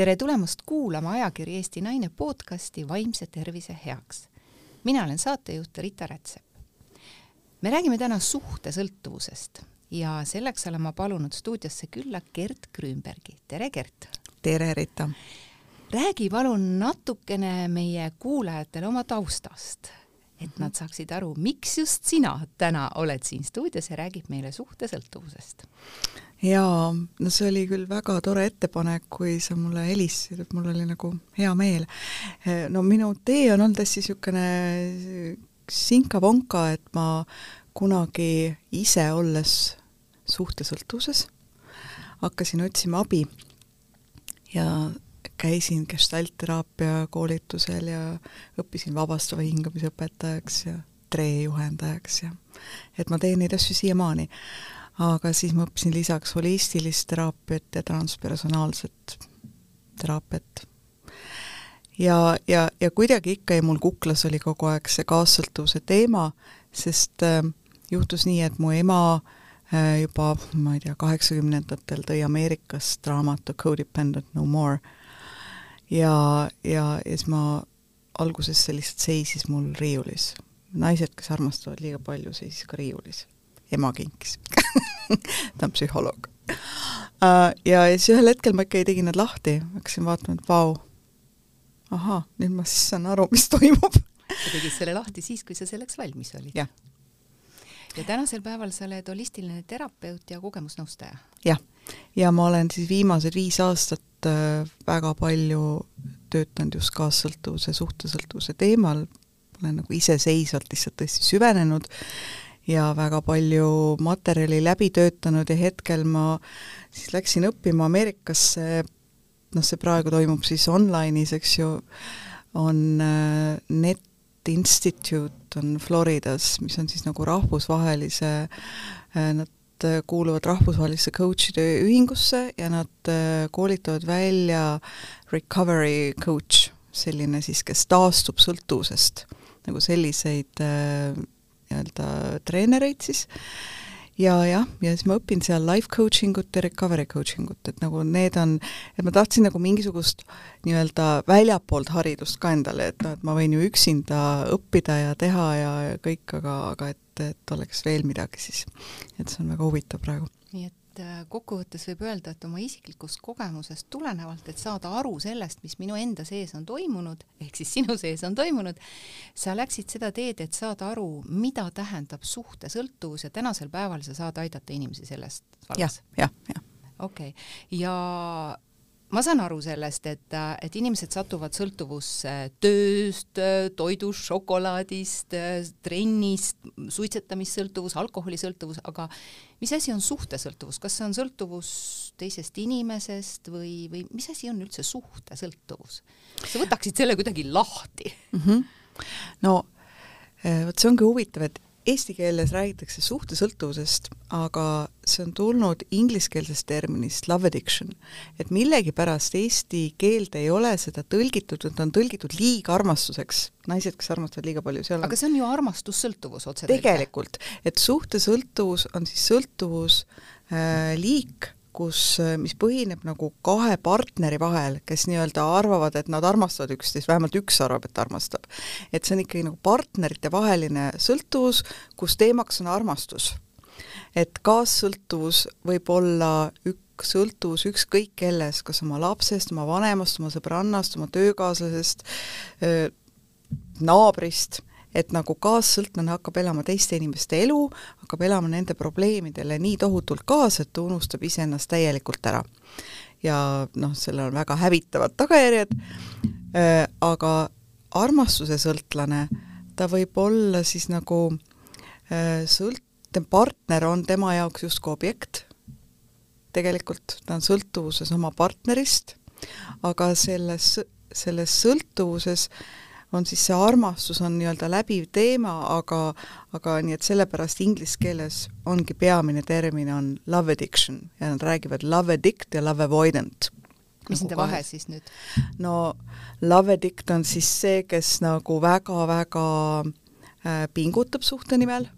tere tulemast kuulama ajakiri Eesti Naine podcasti Vaimse tervise heaks. mina olen saatejuht Rita Rätsep. me räägime täna suhtesõltuvusest ja selleks olen ma palunud stuudiosse külla Gert Grünbergi. tere, Gert! tere, Rita! räägi palun natukene meie kuulajatele oma taustast, et nad saaksid aru, miks just sina täna oled siin stuudios ja räägid meile suhtesõltuvusest jaa, no see oli küll väga tore ettepanek, kui sa mulle helistasid, et mul oli nagu hea meel. no minu tee on olnud hästi niisugune sinka-vonka, et ma kunagi ise olles suhtesõltuvuses hakkasin otsima abi ja käisin gestaltteraapia koolitusel ja õppisin vabastava hingamise õpetajaks ja treejuhendajaks ja et ma teen neid asju siiamaani aga siis ma õppisin lisaks holistilist teraapiat ja transpersonaalset teraapiat. ja, ja, ja kuidagi ikka jäi mul kuklas oli kogu aeg see kaassõltuvuse teema, sest äh, juhtus nii, et mu ema äh, juba, ma ei tea, kaheksakümnendatel tõi Ameerikast raamatu Codependent No More ja, ja, ja siis ma alguses see lihtsalt seisis mul riiulis. naised, kes armastavad liiga palju, seisis ka riiulis ema kinkis ta on psühholoog uh,. ja siis ühel hetkel ma ikkagi tegin need lahti, hakkasin vaatama, et vau, ahaa, nüüd ma siis saan aru, mis toimub. sa tegid selle lahti siis, kui sa selleks valmis olid? jah. ja tänasel päeval sa oled holistiline terapeut ja kogemusnõustaja? jah, ja ma olen siis viimased viis aastat äh, väga palju töötanud just kaassõltuvuse, suhtesõltuvuse teemal, olen nagu iseseisvalt lihtsalt tõesti süvenenud ja väga palju materjali läbi töötanud ja hetkel ma siis läksin õppima Ameerikasse, noh, see praegu toimub siis online'is, eks ju, on äh, Net Institute on Floridas, mis on siis nagu rahvusvahelise, äh, nad kuuluvad rahvusvahelisse coach'ide ühingusse ja nad äh, koolitavad välja recovery coach, selline siis, kes taastub sõltuvusest, nagu selliseid nii-öelda treenereid siis, ja jah, ja siis ma õpin seal life coaching ut ja recovery coaching ut, et nagu need on, et ma tahtsin nagu mingisugust nii-öelda väljapoolt haridust ka endale, et noh, et ma võin ju üksinda õppida ja teha ja, ja kõik, aga, aga et, et oleks veel midagi siis. et see on väga huvitav praegu. Et äh, kokkuvõttes võib öelda, et oma isiklikust kogemusest tulenevalt, et saada aru sellest, mis minu enda sees on toimunud, ehk siis sinu sees on toimunud, sa läksid seda teed, et saada aru, mida tähendab suhtesõltuvus ja tänasel päeval sa saad aidata inimesi sellest vallas ja,. jah, jah, jah. okei okay., ja ma saan aru sellest, et, et inimesed satuvad sõltuvusse tööst, toidust, šokolaadist, trennist, suitsetamissõltuvus, alkoholisõltuvus, aga mis asi on suhtesõltuvus, kas see on sõltuvus teisest inimesest või, või mis asi on üldse suhtesõltuvus? sa võtaksid selle kuidagi lahti mm? -hmm. no eh, vot see ongi huvitav, et eesti keeles räägitakse suhtesõltuvusest, aga see on tulnud ingliskeelsest terminist love addiction. et millegipärast eesti keelde ei ole seda tõlgitud, et on tõlgitud liigarmastuseks, naised, kes armastavad liiga palju, seal aga see on ju armastussõltuvus otse tegelikult, et suhtesõltuvus on siis sõltuvus äh, liik kus, mis põhineb nagu kahe partneri vahel, kes nii-öelda arvavad, et nad armastavad üksteist, vähemalt üks arvab, et armastab. et see on ikkagi nagu partnerite vaheline sõltuvus, kus teemaks on armastus. et kaassõltuvus võib olla üks sõltuvus ükskõik kelles, kas oma lapsest, oma vanemast, oma sõbrannast, oma töökaaslasest, naabrist et nagu kaassõltlane hakkab elama teiste inimeste elu, hakkab elama nende probleemidele nii tohutult kaasa, et ta unustab iseennast täielikult ära. ja noh, sellel on väga hävitavad tagajärjed äh,, aga armastuse sõltlane, ta võib olla siis nagu äh, sõlt-, partner on tema jaoks justkui objekt, tegelikult ta on sõltuvuses oma partnerist, aga selles, selles sõltuvuses äh, on siis see armastus on nii-öelda läbiv teema, aga aga nii et sellepärast inglise keeles ongi peamine termin on love addiction ja nad räägivad love addict ja love avoidant. mis nende vahe siis nüüd? no love addict on siis see, kes nagu väga-väga äh, pingutab suhte nimel,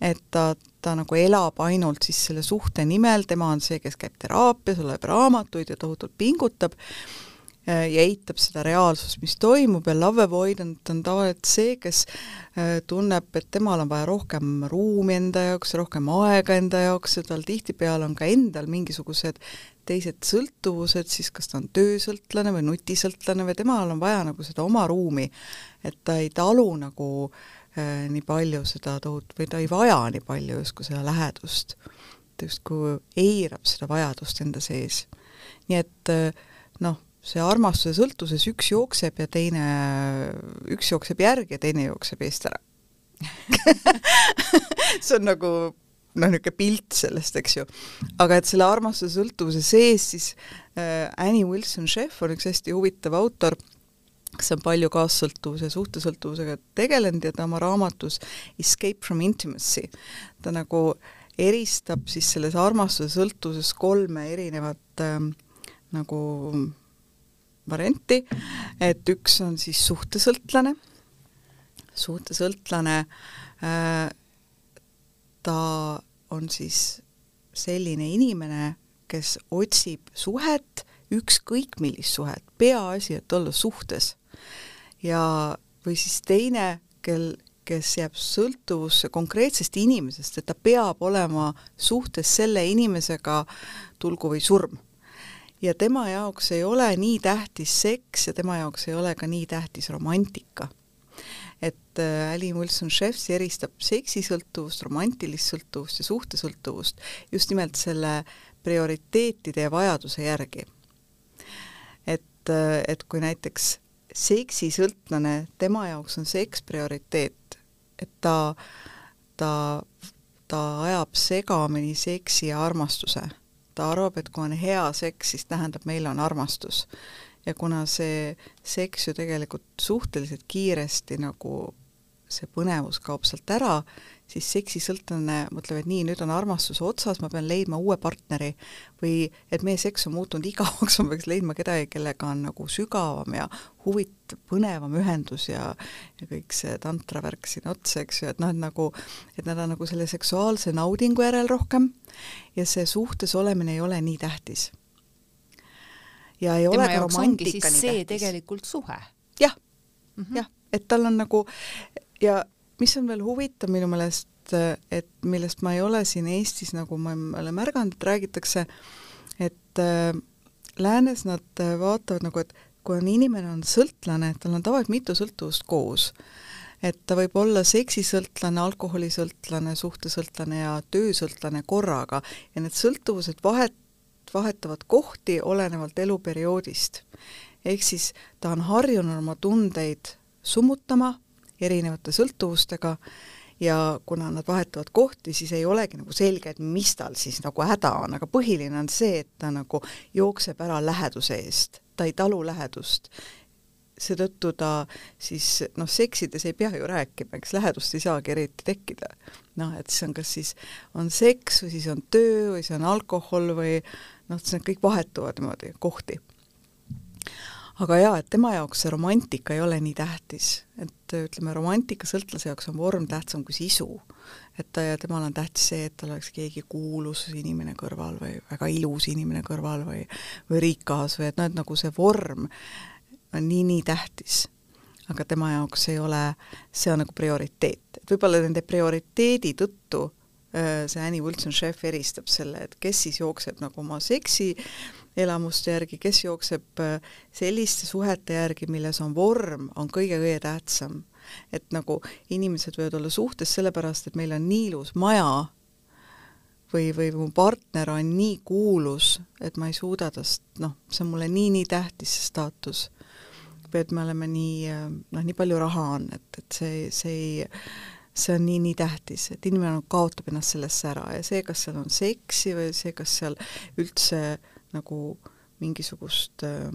et ta ta nagu elab ainult siis selle suhte nimel, tema on see, kes käib teraapias, loeb raamatuid ja tohutult pingutab ja eitab seda reaalsust, mis toimub ja love avoidant on tavaliselt see, kes äh, tunneb, et temal on vaja rohkem ruumi enda jaoks, rohkem aega enda jaoks ja tal tihtipeale on ka endal mingisugused teised sõltuvused, siis kas ta on töösõltlane või nutisõltlane või temal on vaja nagu seda oma ruumi, et ta ei talu nagu äh, nii palju seda tohut- või ta ei vaja nii palju justkui seda lähedust. ta justkui eirab seda vajadust enda sees. nii et äh, noh, see armastuse sõltuvuses üks jookseb ja teine, üks jookseb järgi ja teine jookseb eest ära. See on nagu noh, niisugune pilt sellest, eks ju. aga et selle armastuse sõltuvuse sees siis äh, Annie Wilson Sheff on üks hästi huvitav autor, kes on palju kaassõltuvuse, suhtesõltuvusega tegelenud ja ta oma raamatus Escape from Intimacy, ta nagu eristab siis selles armastuse sõltuvuses kolme erinevat ähm, nagu varianti, et üks on siis suhtesõltlane, suhtesõltlane äh, ta on siis selline inimene, kes otsib suhet, ükskõik millist suhet, peaasi, et olla suhtes. ja, või siis teine, kel, kes jääb sõltuvusse konkreetsest inimesest, et ta peab olema suhtes selle inimesega, tulgu või surm. Ja tema jaoks ei ole nii tähtis seks ja tema jaoks ei ole ka nii tähtis romantika et äh, Ali Wilson Chefs eristab seksisõltuvust, romantilist sõltuvust ja suhtesõltuvust just nimelt selle prioriteetide ja vajaduse järgi. et, äh, et kui näiteks seksisõltlane, tema jaoks on seks prioriteet, et ta, ta, ta ajab segamini seksi ja armastuse. Ta arvab, et kui on hea seks, siis tähendab, meil on armastus. Ja kuna see seks ju tegelikult suhteliselt kiiresti nagu see põnevus kaob sealt ära, siis seksisõltlane mõtleb, et nii, nüüd on armastus otsas, ma pean leidma uue partneri või et meie seks on muutunud igavaks, ma peaks leidma kedagi, kellega on nagu sügavam ja huvitav, põnevam ühendus ja ja kõik see tantravärk siin otsa, eks ju, et noh, et nagu, et nad on nagu selle seksuaalse naudingu järel rohkem ja see suhtes olemine ei ole nii tähtis ja ei Tema ole ka romantika nii tähtis. see tegelikult suhe. jah mm -hmm., jah, et tal on nagu ja mis on veel huvitav minu meelest, et millest ma ei ole siin Eestis nagu ma ei ole märganud, et räägitakse, et äh, läänes nad äh, vaatavad nagu, et kui on inimene on sõltlane, tal on tavaliselt mitu sõltuvust koos. et ta võib olla seksisõltlane, alkoholisõltlane, suhtesõltlane ja töösõltlane korraga ja need sõltuvused vahet, vahetavad kohti olenevalt eluperioodist. ehk siis ta on harjunud oma tundeid summutama erinevate sõltuvustega ja kuna nad vahetavad kohti, siis ei olegi nagu selge, et mis tal siis nagu häda on, aga põhiline on see, et ta nagu jookseb ära läheduse eest, ta ei talu lähedust. seetõttu ta siis noh, seksides ei pea ju rääkima, eks lähedust ei saagi eriti tekkida. noh, et see on kas siis, on seks või siis on töö või see on alkohol või noh, need kõik vahetuvad niimoodi kohti. Aga jaa, et tema jaoks see romantika ei ole nii tähtis, et ütleme, romantikasõltlase jaoks on vorm tähtsam kui sisu. et ta ja temal on tähtis see, et tal oleks keegi kuulus inimene kõrval või väga ilus inimene kõrval või või rikas või et noh, et nagu see vorm on nii-nii tähtis. Aga tema jaoks ei ole, see on nagu prioriteet, et võib-olla nende prioriteedi tõttu Äh, see Annie Wilson Chef eristab selle, et kes siis jookseb nagu oma seksi elamuste järgi, kes jookseb äh, selliste suhete järgi, milles on vorm, on kõige-kõige tähtsam. et nagu inimesed võivad olla suhtes sellepärast, et meil on nii ilus maja või, või mu partner on nii kuulus, et ma ei suuda tast, noh, see on mulle nii-nii tähtis, see staatus. või et me oleme nii, äh, noh, nii palju raha on, et, et see, see ei see on nii-nii tähtis, et inimene kaotab ennast sellesse ära ja see, kas seal on seksi või see, kas seal üldse nagu mingisugust äh,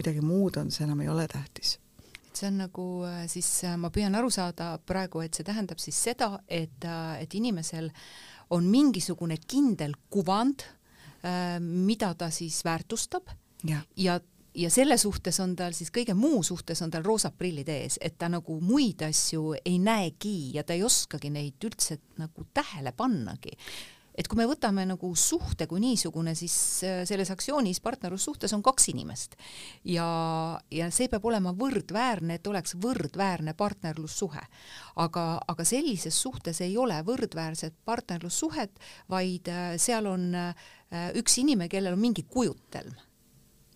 midagi muud on, see enam ei ole tähtis. see on nagu äh, siis, äh, ma püüan aru saada praegu, et see tähendab siis seda, et, äh, et inimesel on mingisugune kindel kuvand, mida ta siis väärtustab. Ja, ja ja selle suhtes on tal siis kõige muu suhtes on tal roosad prillid ees, et ta nagu muid asju ei näegi ja ta ei oskagi neid üldse nagu tähele pannagi et kui me võtame nagu suhte kui niisugune, siis äh, selles aktsioonis partnerlussuhtes on kaks inimest. Ja, ja see peab olema võrdväärne, et oleks võrdväärne partnerlussuhe. aga, aga sellises suhtes ei ole võrdväärset partnerlussuhet, vaid äh, seal on äh, üks inimene, kellel on mingi kujutelm.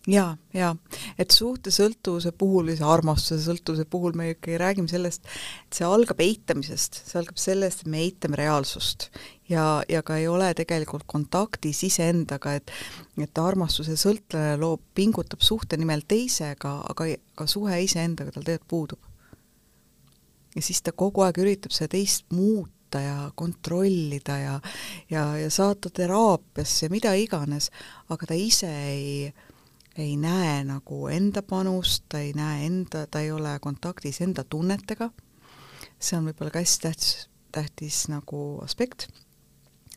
Ja, ja et suhtesõltuvuse puhul või see armastuse sõltuvuse puhul me ikkagi räägime sellest, et see algab eitamisest, see algab sellest, et me eitame reaalsust ja, ja ka ei ole tegelikult kontaktis iseendaga, et et armastuse sõltlane loob, pingutab suhte nimel teisega, aga, aga suhe iseendaga tal tegelikult puudub. ja siis ta kogu aeg üritab seda teist muuta ja kontrollida ja ja, ja saata teraapiasse, mida iganes, aga ta ise ei ei näe nagu enda panust, ta ei näe enda, ta ei ole kontaktis enda tunnetega, see on võib-olla ka hästi tähtis, tähtis nagu aspekt,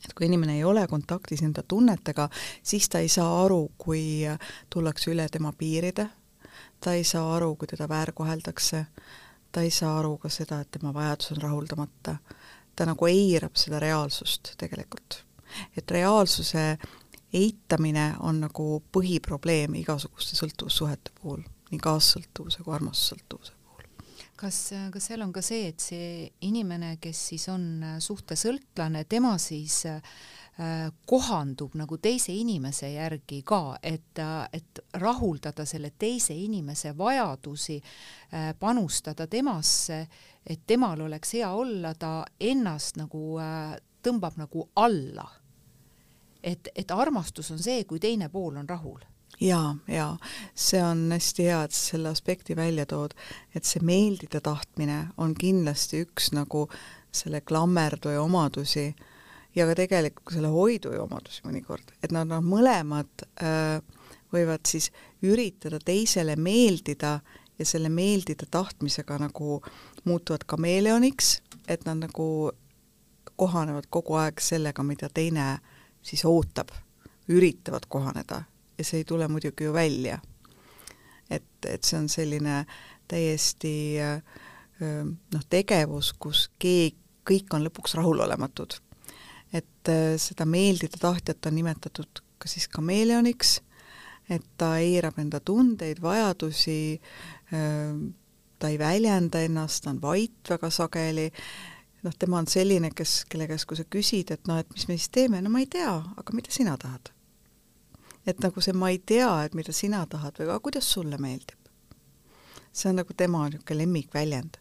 et kui inimene ei ole kontaktis enda tunnetega, siis ta ei saa aru, kui tullakse üle tema piiride, ta ei saa aru, kui teda väärkoheldakse, ta ei saa aru ka seda, et tema vajadus on rahuldamata. ta nagu eirab seda reaalsust tegelikult. et reaalsuse eitamine on nagu põhiprobleem igasuguste sõltuvussuhete puhul, nii kaassõltuvuse kui armastussõltuvuse. Kas, kas seal on ka see, et see inimene, kes siis on suhtesõltlane, tema siis äh, kohandub nagu teise inimese järgi ka, et, et rahuldada selle teise inimese vajadusi, äh, panustada temasse, et temal oleks hea olla, ta ennast nagu äh, tõmbab nagu alla. Et, et armastus on see, kui teine pool on rahul jaa, jaa, see on hästi hea, et sa selle aspekti välja tood, et see meeldida tahtmine on kindlasti üks nagu selle klammerduja omadusi ja ka tegelikult selle hoiduja omadusi mõnikord, et nad, nad mõlemad äh, võivad siis üritada teisele meeldida ja selle meeldida tahtmisega nagu muutuvad kameeleoniks, et nad nagu kohanevad kogu aeg sellega, mida teine siis ootab, üritavad kohaneda ja see ei tule muidugi ju välja. et, et see on selline täiesti noh, tegevus, kus keegi, kõik on lõpuks rahulolematud. et seda meeldida tahtjat on nimetatud ka siis kameeleoniks, et ta eirab enda tundeid, vajadusi, ta ei väljenda ennast, ta on vait väga sageli noh, tema on selline, kes, kelle käest, kui sa küsid, et noh, et mis me siis teeme, no ma ei tea, aga mida sina tahad? Et nagu see ma ei tea, et mida sina tahad või aga kuidas sulle meeldib. see on nagu tema niisugune lemmikväljend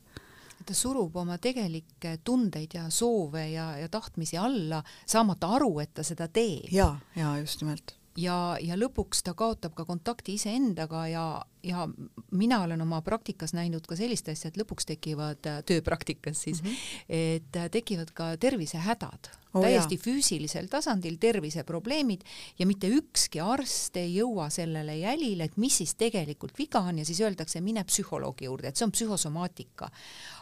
ta surub oma tegelikke tundeid ja soove ja, ja tahtmisi alla, saamata aru, et ta seda teeb. ja, ja just nimelt ja, ja lõpuks ta kaotab ka kontakti iseendaga ja, ja mina olen oma praktikas näinud ka sellist asja, et lõpuks tekivad, tööpraktikas siis mm, -hmm. et tekivad ka tervisehädad oh,, täiesti jah. füüsilisel tasandil terviseprobleemid ja mitte ükski arst ei jõua sellele jälile, et mis siis tegelikult viga on ja siis öeldakse, mine psühholoogi juurde, et see on psühhosomaatika.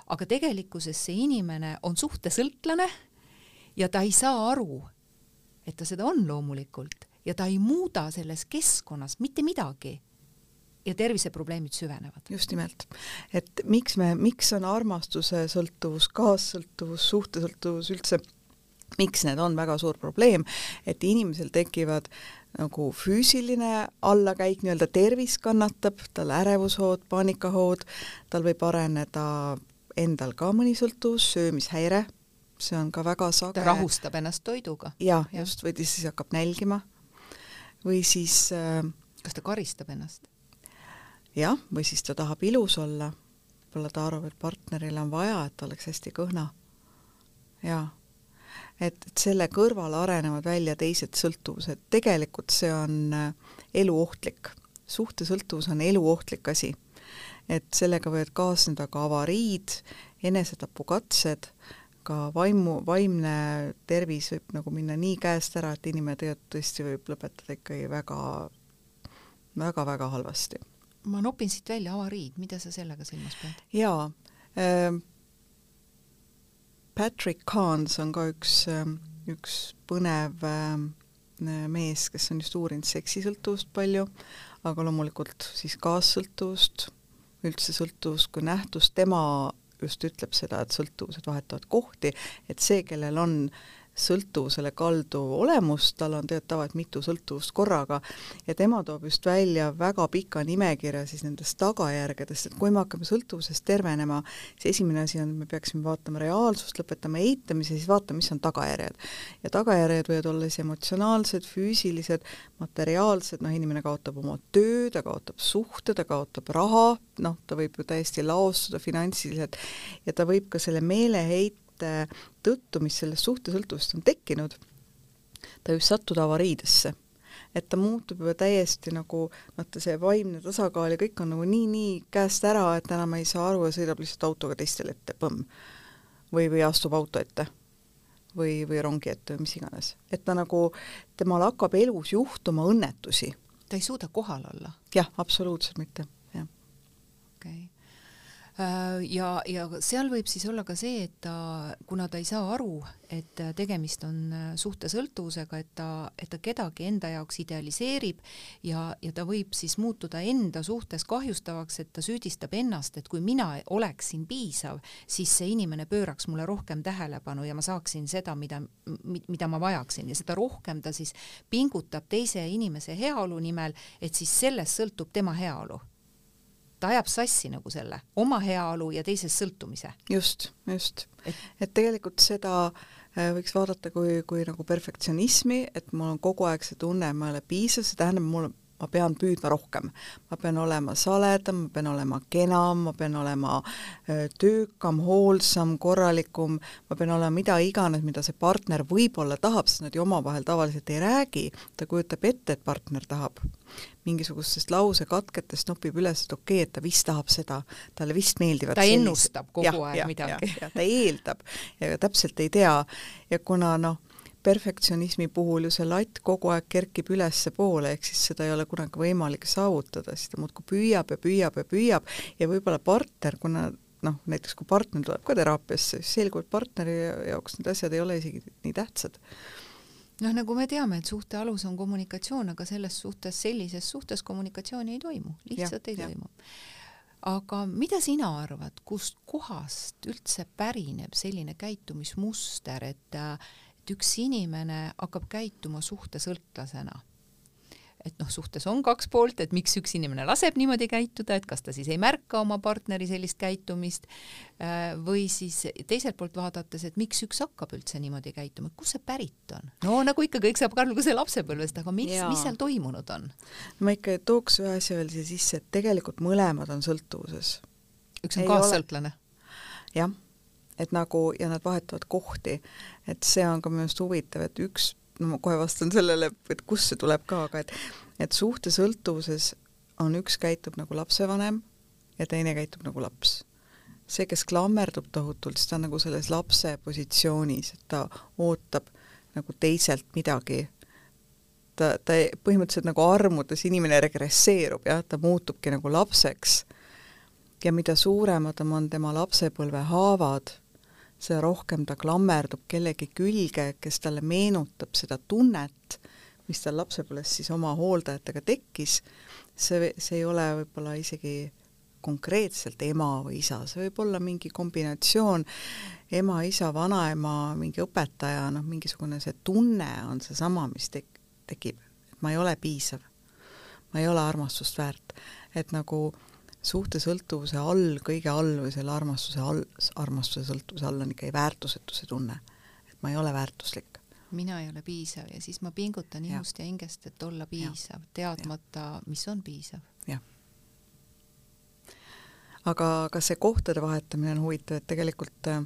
aga tegelikkuses see inimene on suhtesõltlane ja ta ei saa aru, et ta seda on loomulikult ja ta ei muuda selles keskkonnas mitte midagi ja terviseprobleemid süvenevad. just nimelt. et miks me, miks on armastuse sõltuvus, kaassõltuvus, suhtesõltuvus üldse, miks need on väga suur probleem, et inimesel tekivad nagu füüsiline allakäik, nii-öelda tervis kannatab, tal ärevushood, paanikahood, tal võib areneda endal ka mõni sõltuvus, söömishäire, see on ka väga sage. ta rahustab ennast toiduga. jah ja., just, või siis hakkab nälgima või siis äh, kas ta karistab ennast? jah, või siis ta tahab ilus olla, võib-olla ta arvab, et partnerile on vaja, et oleks hästi kõhna. jaa. et, et selle kõrval arenevad välja teised sõltuvused, tegelikult see on äh, eluohtlik. suhtesõltuvus on eluohtlik asi. et sellega võivad kaasneda ka avariid, enesetapukatsed, ka vaimu, vaimne tervis võib nagu minna nii käest ära, et inimene tegelikult tõesti võib lõpetada ikkagi väga, väga-väga halvasti. ma nopin siit välja avariid, mida sa sellega silmas pead? jaa äh,, Patrick Kahns on ka üks äh,, üks põnev äh, mees, kes on just uurinud seksisõltuvust palju, aga loomulikult siis kaassõltuvust, üldse sõltuvust kui nähtust, tema just ütleb seda, et sõltuvused vahetavad kohti, et see, kellel on sõltuvusele kalduv olemus, tal on teatavalt mitu sõltuvust korraga ja tema toob just välja väga pika nimekirja siis nendest tagajärgedest, et kui me hakkame sõltuvusest tervenema, siis esimene asi on, et me peaksime vaatama reaalsust, lõpetama eitamise, siis vaatama, mis on tagajärjed. ja tagajärjed võivad olla siis emotsionaalsed, füüsilised, materiaalsed, noh, inimene kaotab oma töö, ta kaotab suhte, ta kaotab raha, noh, ta võib ju täiesti laostuda finantsiliselt ja ta võib ka selle meeleheite tõttu, mis sellest suhtesõltuvusest on tekkinud, ta võib sattuda avariidesse. et ta muutub juba täiesti nagu vaata, see vaimne tasakaal ja kõik on nagu nii-nii käest ära, et enam ei saa aru ja sõidab lihtsalt autoga teistele ette, põmm. või, või astub auto ette või, või rongi ette või mis iganes. et ta nagu, temal hakkab elus juhtuma õnnetusi. ta ei suuda kohal olla? jah, absoluutselt mitte, jah. okei okay ja, ja seal võib siis olla ka see, et ta, kuna ta ei saa aru, et tegemist on äh, suhtesõltuvusega, et ta, et ta kedagi enda jaoks idealiseerib ja, ja ta võib siis muutuda enda suhtes kahjustavaks, et ta süüdistab ennast, et kui mina oleksin piisav, siis see inimene pööraks mulle rohkem tähelepanu ja ma saaksin seda, mida, mida ma vajaksin. Ja seda rohkem ta siis pingutab teise inimese heaolu nimel, et siis sellest sõltub tema heaolu ta ajab sassi nagu selle oma heaolu ja teisest sõltumise. just, just. et, tegelikult seda äh, võiks vaadata kui, kui nagu perfektsionismi, et mul on kogu aeg see tunne, ma ei ole piisav, see tähendab, mul ma pean püüdma rohkem. ma pean olema saledam, ma pean olema kenam, ma pean olema töökam, hoolsam, korralikum, ma pean olema mida iganes, mida see partner võib-olla tahab, sest nad ju omavahel tavaliselt ei räägi, ta kujutab ette, et partner tahab mingisugustest lausekatketest nopib üles, et okei okay,, et ta vist tahab seda, talle vist meeldivad ta sellise. ennustab kogu ja, aeg ja, midagi. ta eeldab ja täpselt ei tea ja kuna noh, perfektsionismi puhul ju see latt kogu aeg kerkib ülespoole, ehk siis seda ei ole kunagi võimalik saavutada, siis ta muudkui püüab ja püüab ja püüab ja võib-olla partner, kuna noh, näiteks kui partner tuleb ka teraapiasse, siis selgub, et partneri jaoks need asjad ei ole isegi nii tähtsad noh, nagu me teame, et suhte alus on kommunikatsioon, aga selles suhtes, sellises suhtes kommunikatsiooni ei toimu, lihtsalt ja, ei ja. toimu. aga mida sina arvad, kust kohast üldse pärineb selline käitumismuster, et, et üks inimene hakkab käituma suhtesõltlasena? et noh, suhtes on kaks poolt, et miks üks inimene laseb niimoodi käituda, et kas ta siis ei märka oma partneri sellist käitumist äh, või siis teiselt poolt vaadates, et miks üks hakkab üldse niimoodi käituma, kust see pärit on? no nagu ikka, kõik saab ka alguse lapsepõlvest, aga mis, mis seal toimunud on? ma ikka tooks ühe asja veel siia sisse, et tegelikult mõlemad on sõltuvuses. üks on kaassõltlane? jah, et nagu ja nad vahetavad kohti, et see on ka minu arust huvitav, et üks no ma kohe vastan sellele, et kust see tuleb ka, aga et et suhtesõltuvuses on üks käitub nagu lapsevanem ja teine käitub nagu laps. see, kes klammerdub tohutult, siis ta on nagu selles lapse positsioonis, et ta ootab nagu teiselt midagi. ta, ta põhimõtteliselt nagu armudes inimene regresseerub, jah, ta muutubki nagu lapseks. ja mida suuremad on tema lapsepõlve haavad seda rohkem ta klammerdub kellegi külge, kes talle meenutab seda tunnet, mis tal lapsepõlves siis oma hooldajatega tekkis, see, see ei ole võib-olla isegi konkreetselt ema või isa, see võib olla mingi kombinatsioon ema, isa, vanaema, mingi õpetaja, noh, mingisugune see tunne on seesama, mis tek-, tekib, et ma ei ole piisav. ma ei ole armastust väärt. et nagu suhtesõltuvuse all, kõige all või selle armastuse all, armastuse sõltuvuse all on ikkagi väärtusetuse tunne. et ma ei ole väärtuslik. mina ei ole piisav ja siis ma pingutan ihust ja hingest, et olla piisav, teadmata, mis on piisav. jah. aga, aga see kohtade vahetamine on huvitav, et tegelikult äh,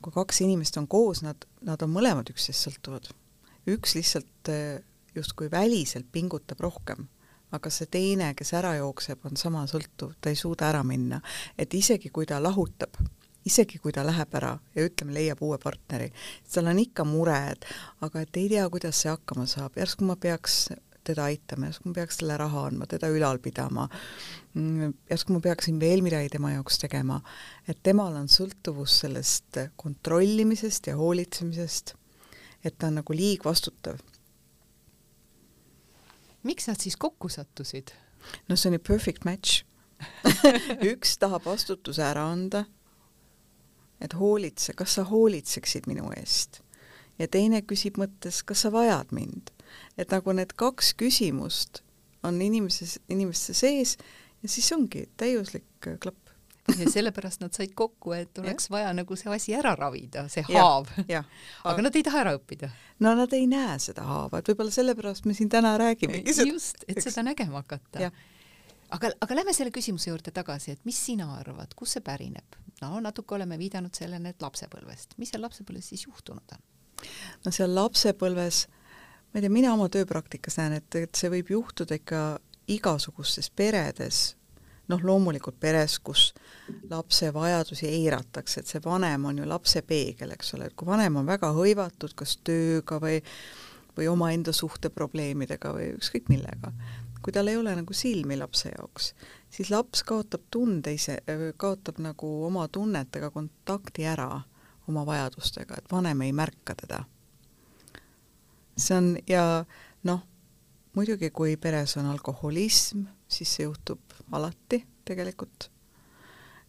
kui kaks inimest on koos, nad, nad on mõlemad üksteisest sõltuvad. üks lihtsalt äh, justkui väliselt pingutab rohkem aga see teine, kes ära jookseb, on sama sõltuv, ta ei suuda ära minna. et isegi kui ta lahutab, isegi kui ta läheb ära ja ütleme, leiab uue partneri, tal on ikka mure, et aga et ei tea, kuidas see hakkama saab, järsku ma peaks teda aitama, järsku ma peaks talle raha andma, teda ülal pidama, mm, järsku ma peaksin veel midagi tema jaoks tegema. et temal on sõltuvus sellest kontrollimisest ja hoolitsemisest, et ta on nagu liigvastutav miks nad siis kokku sattusid? no see on ju perfect match üks tahab vastutuse ära anda, et hoolitse, kas sa hoolitseksid minu eest. ja teine küsib mõttes, kas sa vajad mind. et nagu need kaks küsimust on inimeses, inimeste sees ja siis ongi täiuslik klapp. ja sellepärast nad said kokku, et oleks ja. vaja nagu see asi ära ravida, see haav. aga nad ei taha ära õppida. no nad ei näe seda haava, et võib-olla sellepärast me siin täna räägimegi. just, et seda nägema hakata aga, aga lähme selle küsimuse juurde tagasi, et mis sina arvad, kust see pärineb? no natuke oleme viidanud sellele, et lapsepõlvest, mis seal lapsepõlves siis juhtunud on? no seal lapsepõlves, ma ei tea, mina oma tööpraktikas näen, et, et see võib juhtuda ikka igasugustes peredes, noh, loomulikult peres, kus lapse vajadusi eiratakse, et see vanem on ju lapse peegel, eks ole, et kui vanem on väga hõivatud kas tööga või või omaenda suhteprobleemidega või ükskõik millega, kui tal ei ole nagu silmi lapse jaoks, siis laps kaotab tunde ise, kaotab nagu oma tunnetega kontakti ära oma vajadustega, et vanem ei märka teda. see on ja noh, muidugi kui peres on alkoholism, siis see juhtub alati tegelikult,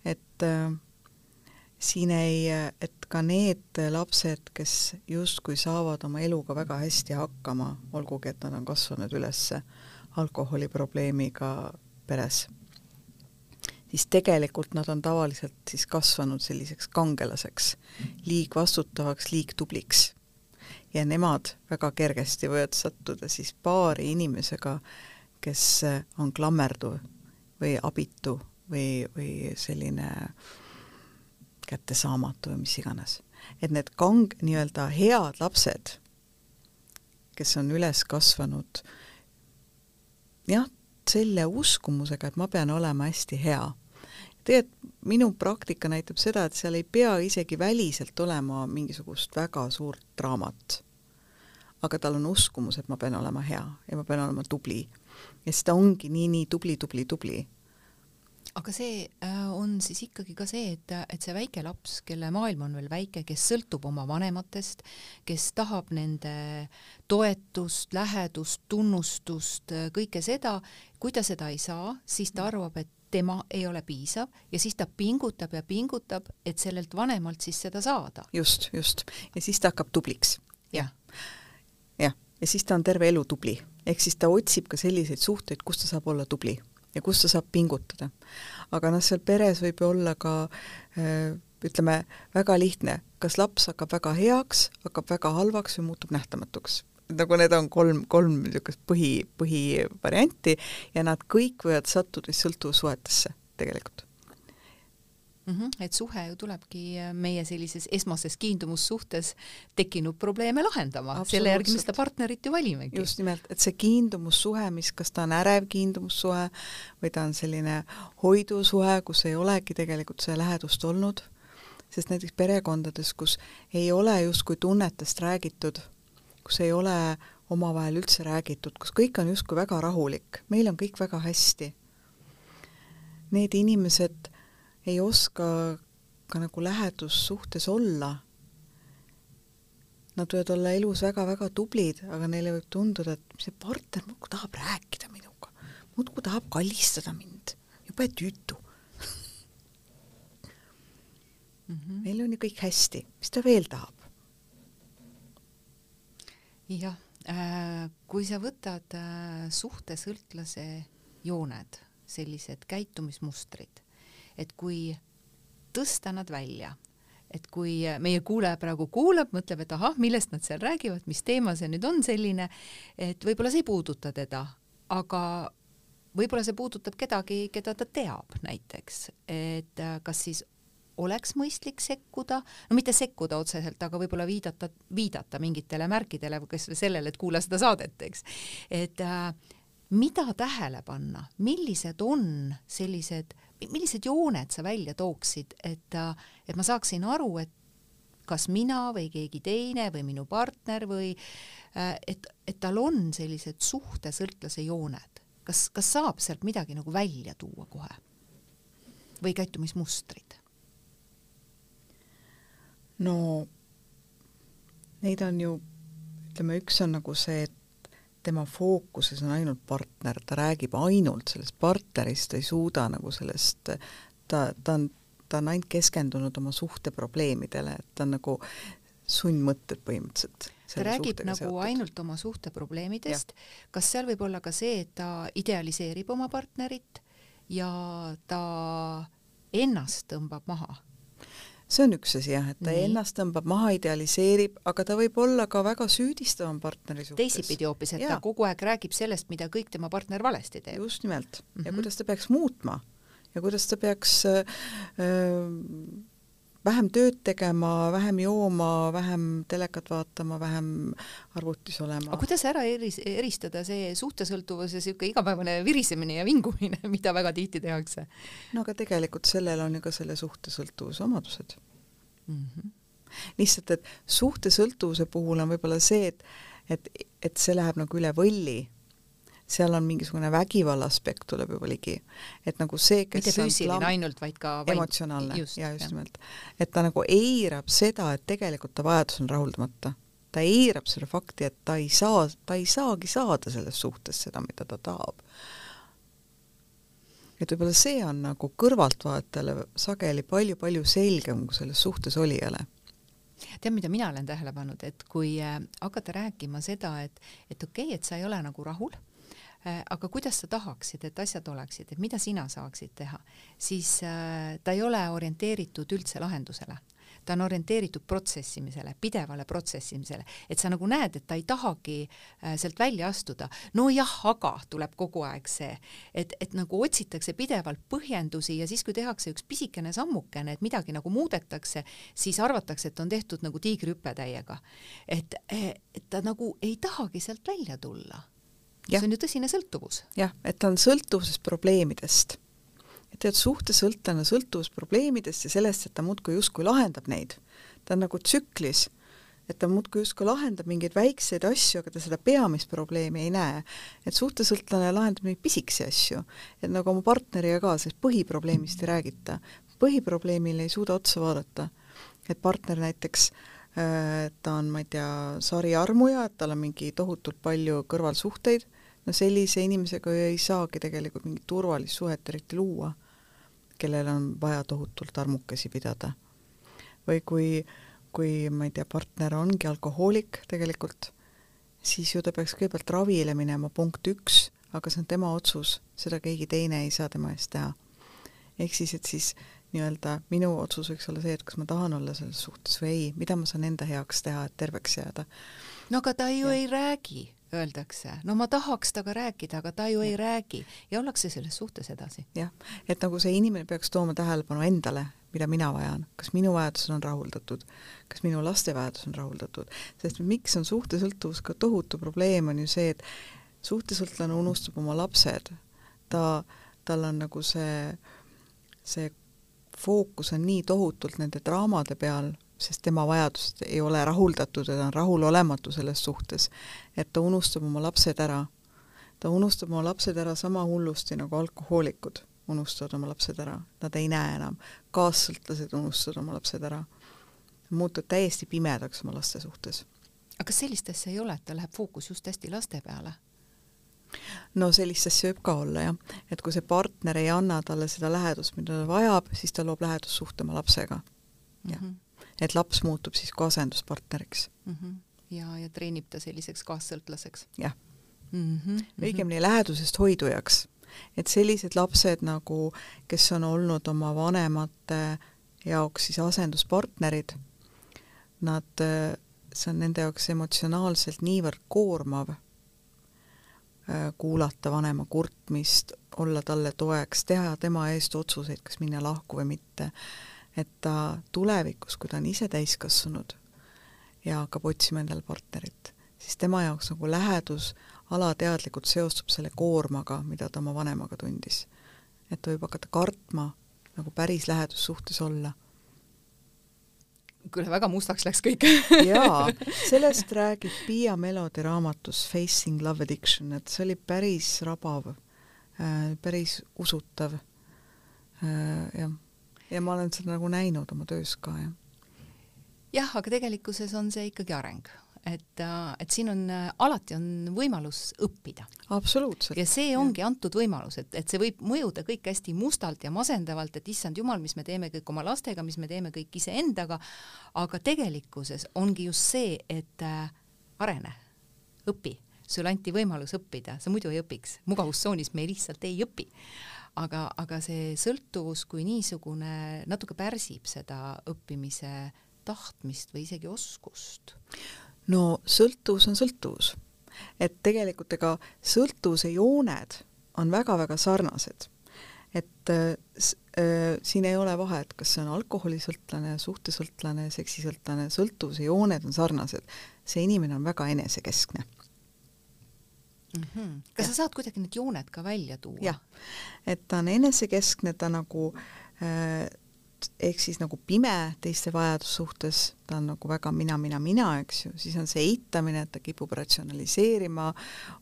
et äh, siin ei, et ka need lapsed, kes justkui saavad oma eluga väga hästi hakkama, olgugi et nad on kasvanud üles alkoholiprobleemiga peres, siis tegelikult nad on tavaliselt siis kasvanud selliseks kangelaseks, liigvastutavaks, liigtubliks. ja nemad väga kergesti võivad sattuda siis paari inimesega, kes on klammerduv või abitu või, või selline kättesaamatu või mis iganes. et need kang-, nii-öelda head lapsed, kes on üles kasvanud jah, selle uskumusega, et ma pean olema hästi hea. tegelikult minu praktika näitab seda, et seal ei pea isegi väliselt olema mingisugust väga suurt draamat. aga tal on uskumus, et ma pean olema hea ja ma pean olema tubli. Ja siis ta ongi nii, nii tubli, tubli, tubli aga see äh, on siis ikkagi ka see, et, et see väike laps, kelle maailm on veel väike, kes sõltub oma vanematest, kes tahab nende toetust, lähedust, tunnustust, kõike seda, kui ta seda ei saa, siis ta arvab, et tema ei ole piisav ja siis ta pingutab ja pingutab, et sellelt vanemalt siis seda saada. just, just. ja siis ta hakkab tubliks. jah. jah, ja siis ta on terve elu tubli. Ehk siis ta otsib ka selliseid suhteid, kus ta saab olla tubli ja kus ta saab pingutada. aga noh, seal peres võib ju olla ka äh, ütleme, väga lihtne, kas laps hakkab väga heaks, hakkab väga halvaks või muutub nähtamatuks. nagu need on kolm, kolm niisugust põhi, põhivarianti ja nad kõik võivad sattuda sõltuvussuhetesse tegelikult mm. -hmm. et suhe ju tulebki äh, meie sellises esmases kiindumussuhtes tekkinud probleeme lahendama, selle järgi me seda partnerit ju valimegi. just nimelt, et see kiindumussuhe, mis, kas ta on ärev kiindumussuhe või ta on selline hoidusuhe, kus ei olegi tegelikult seda lähedust olnud, sest näiteks perekondades, kus ei ole justkui tunnetest räägitud, kus ei ole omavahel üldse räägitud, kus kõik on justkui väga rahulik, meil on kõik väga hästi. Need inimesed ei oska ka nagu lähedussuhtes olla. Nad võivad olla elus väga-väga tublid, aga neile võib tunduda, et see partner muudkui tahab rääkida minuga, muudkui tahab kallistada mind, jube tüütu mm. -hmm. meil on ju kõik hästi, mis ta veel tahab? jah äh,, kui sa võtad äh, suhtesõltlase jooned, sellised käitumismustrid, et kui tõsta nad välja, et kui meie kuulaja praegu kuulab, mõtleb, et ahah, millest nad seal räägivad, mis teema see nüüd on selline, et võib-olla see ei puuduta teda, aga võib-olla see puudutab kedagi, keda ta teab näiteks, et äh, kas siis oleks mõistlik sekkuda, no mitte sekkuda otseselt, aga võib-olla viidata, viidata mingitele märkidele või kas või sellele, et kuula seda saadet, eks. et äh, mida tähele panna, millised on sellised millised jooned sa välja tooksid, et, et ma saaksin aru, et kas mina või keegi teine või minu partner või et, et tal on sellised suhtesõltlase jooned, kas, kas saab sealt midagi nagu välja tuua kohe? või käitumismustrid? no neid on ju, ütleme, üks on nagu see, et tema fookuses on ainult partner, ta räägib ainult sellest partnerist, ta ei suuda nagu sellest, ta, ta on, ta on ainult keskendunud oma suhteprobleemidele, et ta on nagu sundmõtted põhimõtteliselt. ta räägib nagu seotud. ainult oma suhteprobleemidest, kas seal võib olla ka see, et ta idealiseerib oma partnerit ja ta ennast tõmbab maha? See on üks asi jah, et ta Nii. ennast tõmbab maha, idealiseerib, aga ta võib olla ka väga süüdistav oma partneri suhtes. teisipidi hoopis, et ja. ta kogu aeg räägib sellest, mida kõik tema partner valesti teeb. just nimelt mm. -hmm. ja kuidas ta peaks muutma ja kuidas ta peaks äh, äh vähem tööd tegema, vähem jooma, vähem telekat vaatama, vähem arvutis olema. aga kuidas ära eris, eristada see suhtesõltuvuse niisugune igapäevane virisemine ja vingumine, mida väga tihti tehakse? no aga tegelikult sellel on ju ka selle suhtesõltuvuse omadused mm. -hmm. lihtsalt, et suhtesõltuvuse puhul on võib-olla see, et et, et see läheb nagu üle võlli seal on mingisugune vägivalla aspekt tuleb juba ligi. et nagu see, kes mitte füüsiline ainult, vaid ka vaid... emotsionaalne just, ja just nimelt. et ta nagu eirab seda, et tegelikult ta vajadus on rahuldamata. ta eirab selle fakti, et ta ei saa, ta ei saagi saada selles suhtes seda, mida ta tahab. et võib-olla see on nagu kõrvaltvaatajale sageli palju-palju selgem kui selles suhtes olijale tead, mida mina olen tähele pannud, et kui äh, hakata rääkima seda, et, et okei okay,, et sa ei ole nagu rahul aga kuidas sa tahaksid, et asjad oleksid, et mida sina saaksid teha, siis äh, ta ei ole orienteeritud üldse lahendusele ta on orienteeritud protsessimisele, pidevale protsessimisele, et sa nagu näed, et ta ei tahagi äh, sealt välja astuda. nojah, aga tuleb kogu aeg see, et, et nagu otsitakse pidevalt põhjendusi ja siis, kui tehakse üks pisikene sammukene, et midagi nagu muudetakse, siis arvatakse, et on tehtud nagu tiigrihüpe täiega. et, et ta nagu ei tahagi sealt välja tulla see on ju tõsine sõltuvus. jah, et ta on sõltuvuses probleemidest. et tead, suhtesõltlane sõltuvus probleemidest ja sellest, et ta muudkui justkui lahendab neid. ta on nagu tsüklis, et ta muudkui justkui lahendab mingeid väikseid asju, aga ta seda peamist probleemi ei näe. et suhtesõltlane lahendab neid pisikesi asju, et nagu oma partneriga ka, sest põhiprobleemist ei räägita. põhiprobleemile ei suuda otsa vaadata. et partner näiteks äh, ta on, ma ei tea, sariarmuja, et tal on mingi tohutult palju kõrvalsuhteid, no sellise inimesega ei saagi tegelikult mingit turvalist suhet eriti luua, kellel on vaja tohutult armukesi pidada. või kui, kui ma ei tea, partner ongi alkohoolik tegelikult, siis ju ta peaks kõigepealt ravile minema, punkt üks, aga see on tema otsus, seda keegi teine ei saa tema eest teha. ehk siis, et siis nii-öelda minu otsus võiks olla see, et kas ma tahan olla selles suhtes või ei, mida ma saan enda heaks teha, et terveks jääda. no aga ta ju ja. ei räägi, öeldakse. no ma tahaks temaga rääkida, aga ta ju ja. ei räägi ja ollakse selles suhtes edasi. jah, et nagu see inimene peaks tooma tähelepanu endale, mida mina vajan, kas minu vajadused on rahuldatud, kas minu laste vajadus on rahuldatud, sest miks on suhtesõltuvus ka tohutu probleem, on ju see, et suhtesõltlane unustab oma lapsed, ta, tal on nagu see, see fookus on nii tohutult nende draamade peal, sest tema vajadused ei ole rahuldatud ja ta on rahulolematu selles suhtes, et ta unustab oma lapsed ära. ta unustab oma lapsed ära sama hullusti nagu alkohoolikud unustavad oma lapsed ära, nad ei näe enam. kaassõltlased unustavad oma lapsed ära. muutuvad täiesti pimedaks oma laste suhtes. aga kas sellist asja ei ole, et ta läheb fookus just hästi laste peale? no sellist asja võib ka olla jah, et kui see partner ei anna talle seda lähedust, mida ta vajab, siis ta loob lähedussuhte oma lapsega. jah mm -hmm., et laps muutub siis kui asenduspartneriks mm. -hmm. ja, ja treenib ta selliseks kaassõltlaseks. jah mm -hmm.. õigemini lähedusest hoidujaks. et sellised lapsed nagu, kes on olnud oma vanemate jaoks siis asenduspartnerid, nad, see on nende jaoks emotsionaalselt niivõrd koormav Äh, kuulata vanema kurtmist, olla talle toeks, teha tema eest otsuseid, kas minna lahku või mitte. Et ta tulevikus, kui ta on ise täiskasvanud ja hakkab otsima endale partnerit, siis tema jaoks nagu lähedus alateadlikult seostub selle koormaga, mida ta oma vanemaga tundis. et ta võib hakata kartma nagu päris lähedussuhtes olla kuule, väga mustaks läks kõik jaa, sellest räägib Piia Melodi raamatus Facing Love Addiction, et see oli päris rabav äh,, päris usutav äh,, jah. Ja ma olen seda nagu näinud oma töös ka, jah. jah, aga tegelikkuses on see ikkagi areng et, et siin on, alati on võimalus õppida. absoluutselt. ja see ongi ja. antud võimalus, et, et see võib mõjuda kõik hästi mustalt ja masendavalt, et issand jumal, mis me teeme kõik oma lastega, mis me teeme kõik iseendaga, aga tegelikkuses ongi just see, et äh, arene, õpi, sulle anti võimalus õppida, sa muidu ei õpiks, mugavustsoonis me lihtsalt ei õpi aga, aga see sõltuvus kui niisugune natuke pärsib seda õppimise tahtmist või isegi oskust no sõltuvus on sõltuvus. et tegelikult ega sõltuvuse jooned on väga-väga sarnased. et äh, äh, siin ei ole vahet, kas see on alkoholisõltlane, suhtesõltlane, seksisõltlane, sõltuvuse jooned on sarnased. see inimene on väga enesekeskne mm. -hmm. kas ja. sa saad kuidagi need jooned ka välja tuua? jah, et ta on enesekeskne, ta nagu äh, ehk siis nagu pime teiste vajadussuhtes, ta on nagu väga mina, mina, mina, eks ju, siis on see eitamine, et ta kipub ratsionaliseerima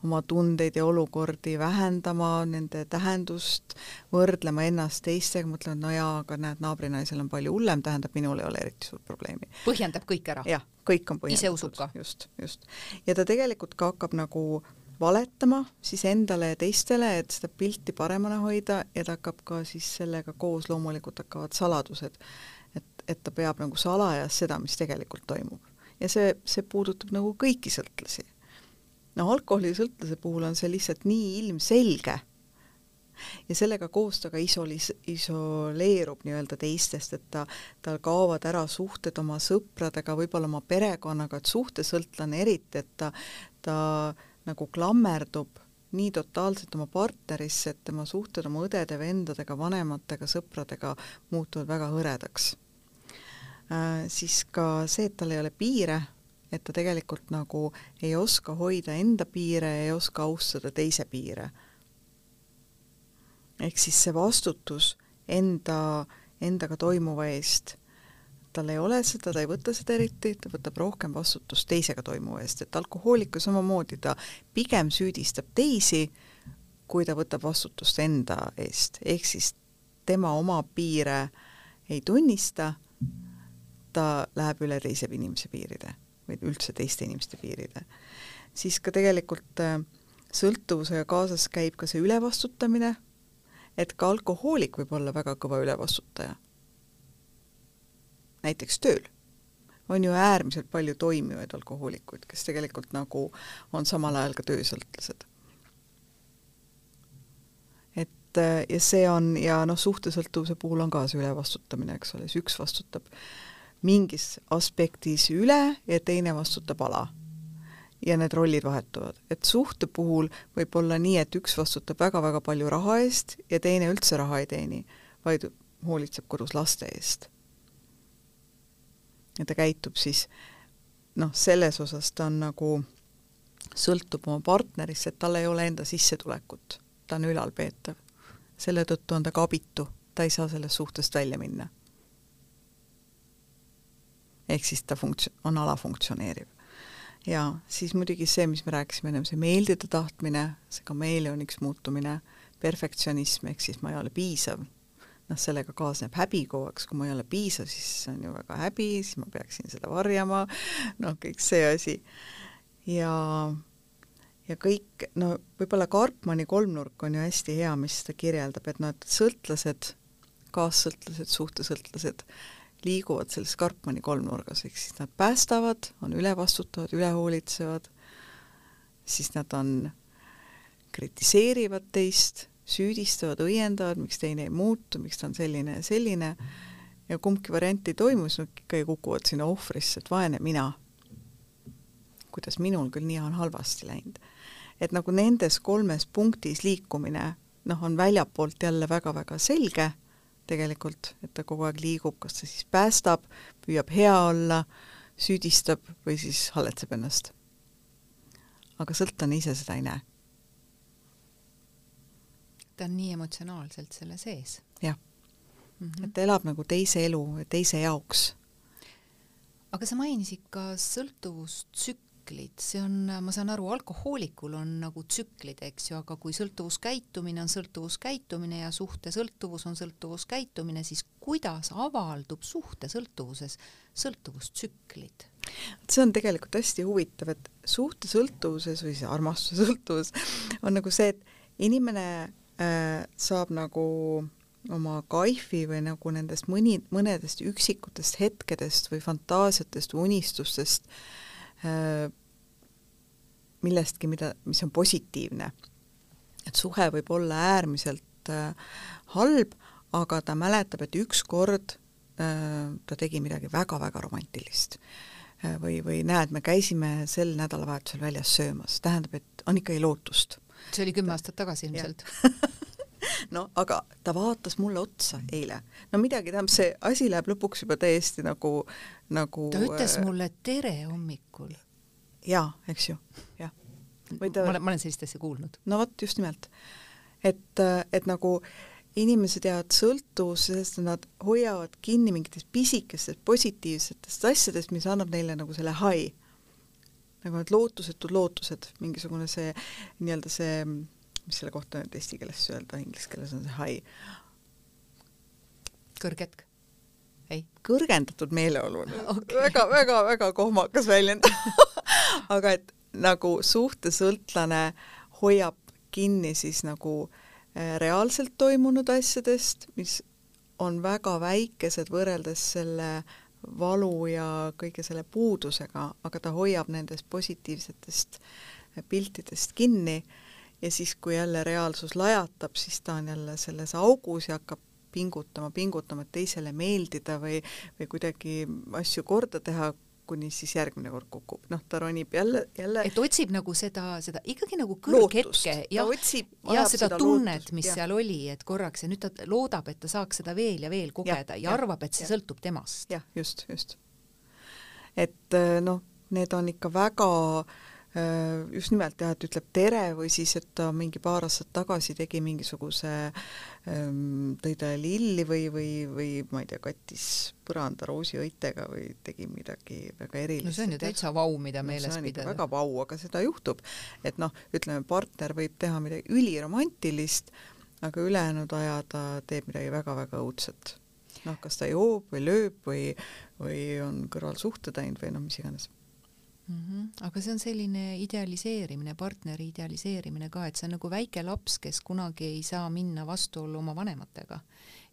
oma tundeid ja olukordi, vähendama nende tähendust, võrdlema ennast teistega, mõtlema, et no jaa, aga näed, naabrinaisel on palju hullem, tähendab, minul ei ole eriti suurt probleemi. põhjendab kõik ära? jah, kõik on põhjendatud. ise usub ka? just, just. ja ta tegelikult ka hakkab nagu äh, valetama siis endale ja teistele, et seda pilti paremana hoida ja ta hakkab ka siis sellega koos loomulikult hakkavad saladused, et, et ta peab nagu salajas seda, mis tegelikult toimub. ja see, see puudutab nagu kõiki sõltlasi. no alkoholisõltlase puhul on see lihtsalt nii ilmselge ja sellega koos ta ka isolis-, isoleerub nii-öelda teistest, et ta, tal kaovad ära suhted oma sõpradega, võib-olla oma perekonnaga, et suhtesõltlane eriti, et ta, ta nagu klammerdub nii totaalselt oma partnerisse, et tema suhted oma õdede, vendadega, vanematega, sõpradega muutuvad väga hõredaks äh,. Siis ka see, et tal ei ole piire, et ta tegelikult nagu ei oska hoida enda piire ei oska austada teise piire. ehk siis see vastutus enda, endaga toimuva eest tal ei ole seda, ta ei võta seda eriti, ta võtab rohkem vastutust teisega toimuva eest, et alkohoolik on samamoodi, ta pigem süüdistab teisi, kui ta võtab vastutust enda eest, ehk siis tema oma piire ei tunnista, ta läheb üle teise inimese piiride või üldse teiste inimeste piiride. siis ka tegelikult äh, sõltuvusega kaasas käib ka see ülevastutamine, et ka alkohoolik võib olla väga kõva ülevastutaja näiteks tööl. on ju äärmiselt palju toimivaid alkohoolikuid, kes tegelikult nagu on samal ajal ka töösõltlased. et ja see on, ja noh, suhtesõltuvuse puhul on ka see ülevastutamine, eks ole, siis üks vastutab mingis aspektis üle ja teine vastutab ala ja need rollid vahetuvad. et suhte puhul võib olla nii, et üks vastutab väga-väga palju raha eest ja teine üldse raha ei teeni, vaid hoolitseb kodus laste eest ja ta käitub siis noh, selles osas ta on nagu, sõltub oma partnerist, et tal ei ole enda sissetulekut, ta on ülalpeetav. selle tõttu on ta ka abitu, ta ei saa sellest suhtest välja minna. ehk siis ta funktsi-, on alafunktsioneeriv. ja siis muidugi see, mis me rääkisime ennem, see meeldida tahtmine, see kameeleoniks muutumine, perfektsionism, ehk siis ma ei ole piisav noh, sellega kaasneb häbi kogu aeg, kui ma ei ole piisav, siis on ju väga häbi, siis ma peaksin seda varjama, noh, kõik see asi. ja, ja kõik, no võib-olla Karpmani kolmnurk on ju hästi hea, mis seda kirjeldab, et noh, et sõltlased, kaassõltlased, suhtesõltlased liiguvad selles Karpmani kolmnurgas, ehk siis nad päästavad, on ülevastutavad, ülehoolitsevad, siis nad on, kritiseerivad teist süüdistavad, õiendavad, miks teine ei muutu, miks ta on selline ja selline, ja kumbki variant ei toimu, siis nad ikkagi kukuvad sinna ohvrisse, et vaene mina. kuidas minul küll nii on halvasti läinud. et nagu nendes kolmes punktis liikumine, noh, on väljapoolt jälle väga-väga selge tegelikult, et ta kogu aeg liigub, kas ta siis päästab, püüab hea olla, süüdistab või siis halletseb ennast. aga sõltlane ise seda ei näe ta on nii emotsionaalselt selle sees. jah mm, -hmm. et ta elab nagu teise elu, teise jaoks. aga sa mainisid ka sõltuvustsükli tsüklid, see on, ma saan aru, alkohoolikul on nagu tsüklid, eks ju, aga kui sõltuvuskäitumine on sõltuvuskäitumine ja suhtesõltuvus on sõltuvuskäitumine, siis kuidas avaldub suhtesõltuvuses sõltuvustsüklid? see on tegelikult hästi huvitav, et suhtesõltuvuses või see armastuse sõltuvus on nagu see, et inimene saab nagu oma kaifi või nagu nendest mõni, mõnedest üksikutest hetkedest või fantaasiatest unistustest äh, millestki, mida, mis on positiivne. et suhe võib olla äärmiselt äh, halb, aga ta mäletab, et ükskord äh, ta tegi midagi väga-väga romantilist äh,. või, või näed, me käisime sel nädalavahetusel väljas söömas, tähendab, et on ikkagi lootust. See oli kümme aastat tagasi ilmselt no aga ta vaatas mulle otsa eile. no midagi, tähendab, see asi läheb lõpuks juba täiesti nagu, nagu ta ütles äh, mulle tere hommikul. jaa, eks ju, jah. või ta ma olen, ma olen sellist asja kuulnud. no vot, just nimelt. et, et nagu inimesed jäävad sõltuvusest, nad hoiavad kinni mingitest pisikestest positiivsetest asjadest, mis annab neile nagu selle hai. Nagu need lootusetud lootused, mingisugune see nii-öelda see mis selle kohta nüüd eesti keeles öelda, inglise keeles on see high. kõrgetk? ei? kõrgendatud meeleolu okay. väga, väga, väga kohmakas väljend aga et nagu suhtesõltlane hoiab kinni siis nagu äh, reaalselt toimunud asjadest, mis on väga väikesed võrreldes selle valu ja kõige selle puudusega, aga ta hoiab nendest positiivsetest piltidest kinni. Ja siis, kui jälle reaalsus lajatab, siis ta on jälle selles augus ja hakkab pingutama, pingutama, et teisele meeldida või, või kuidagi asju korda teha, kuni siis järgmine kord kukub, noh, ta ronib jälle, jälle. et otsib nagu seda, seda ikkagi nagu kõrghetke ja, ja seda, seda tunnet, mis ja. seal oli, et korraks ja nüüd ta loodab, et ta saaks seda veel ja veel kogeda ja, ja, ja arvab, et see ja. sõltub temast. jah, just, just. et noh, need on ikka väga äh, Äh, just nimelt jah, et ütleb tere või siis, et ta mingi paar aastat tagasi tegi mingisuguse, ähm, tõi talle lilli või, või, või ma ei tea, kattis põranda roosiõitega või tegi midagi väga erilist. no see on ju täitsa vau, mida no, meeles pidada. väga vau, aga seda juhtub, et noh, ütleme, partner võib teha midagi üliromantilist, aga ülejäänud aja ta teeb midagi väga-väga õudset. noh, kas ta joob või lööb või, või on kõrvalsuhte teinud või noh, mis iganes mm. -hmm. aga see on selline idealiseerimine, partneri idealiseerimine ka, et see on nagu väike laps, kes kunagi ei saa minna vastuollu oma vanematega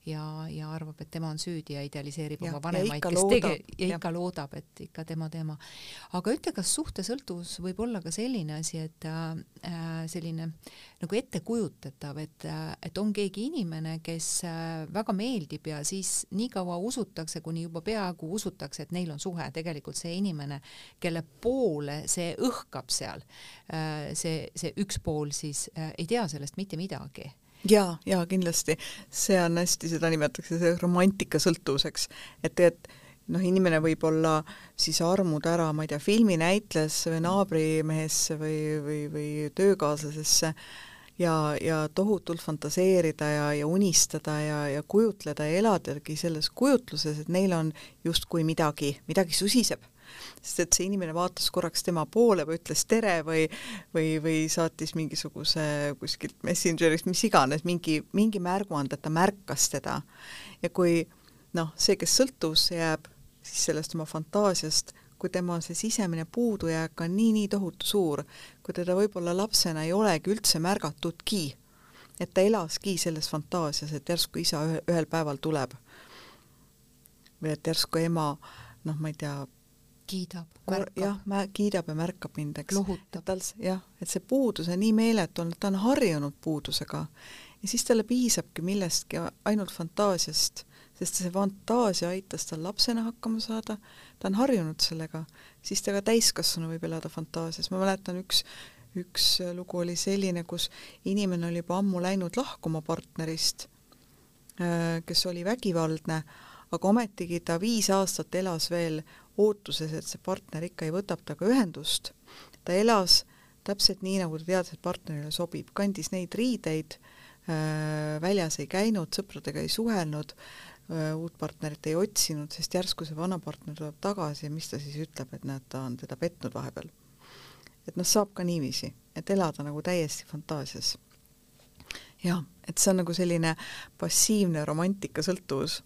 ja, ja arvab, et tema on süüdi ja idealiseerib ja, oma vanemaid, kes tege- ja ikka ja. loodab, et ikka tema teema. aga ütle, kas suhtesõltuvus võib olla ka selline asi, et äh, selline nagu ettekujutatav, et äh,, et on keegi inimene, kes äh, väga meeldib ja siis nii kaua usutakse, kuni juba peaaegu usutakse, et neil on suhe, tegelikult see inimene, kelle poole see õhkab seal äh,, see, see üks pool siis äh, ei tea sellest mitte midagi jaa, jaa, kindlasti. see on hästi, seda nimetatakse see romantikasõltuvuseks, et tegelikult noh, inimene võib olla siis armud ära, ma ei tea, filminäitlejesse või naabrimehesse või, või, või töökaaslasesse ja, ja tohutult fantaseerida ja, ja unistada ja, ja kujutleda ja eladagi selles kujutluses, et neil on justkui midagi, midagi susiseb sest et see inimene vaatas korraks tema poole või ütles tere või, või, või saatis mingisuguse kuskilt Messengerist, mis iganes, mingi, mingi märguande, et ta märkas teda. ja kui noh, see, kes sõltuvusse jääb, siis sellest oma fantaasiast, kui tema see sisemine puudujääk on nii-nii tohutu suur, kui teda võib-olla lapsena ei olegi üldse märgatudki, et ta elaski selles fantaasias, et järsku isa ühel päeval tuleb või et järsku ema noh, ma ei tea, kiidab, märkab. jah, kiidab ja märkab mind, eks. lohutab. tal, jah, et see puudus on nii meeletu olnud, ta on harjunud puudusega ja siis talle piisabki millestki, ainult fantaasiast, sest see fantaasia aitas tal lapsena hakkama saada, ta on harjunud sellega, siis ta ka täiskasvanu võib elada fantaasias, ma mäletan üks, üks lugu oli selline, kus inimene oli juba ammu läinud lahkuma partnerist, äh, kes oli vägivaldne, aga ometigi ta viis aastat elas veel ootuses, et see partner ikka ei võtab temaga ühendust. ta elas täpselt nii, nagu ta teadis, et partnerile sobib, kandis neid riideid äh,, väljas ei käinud, sõpradega ei suhelnud äh,, uut partnerit ei otsinud, sest järsku see vana partner tuleb tagasi ja mis ta siis ütleb, et näed, ta on teda petnud vahepeal. et noh, saab ka niiviisi, et elada nagu täiesti fantaasias. jah, et see on nagu selline passiivne romantikasõltuvus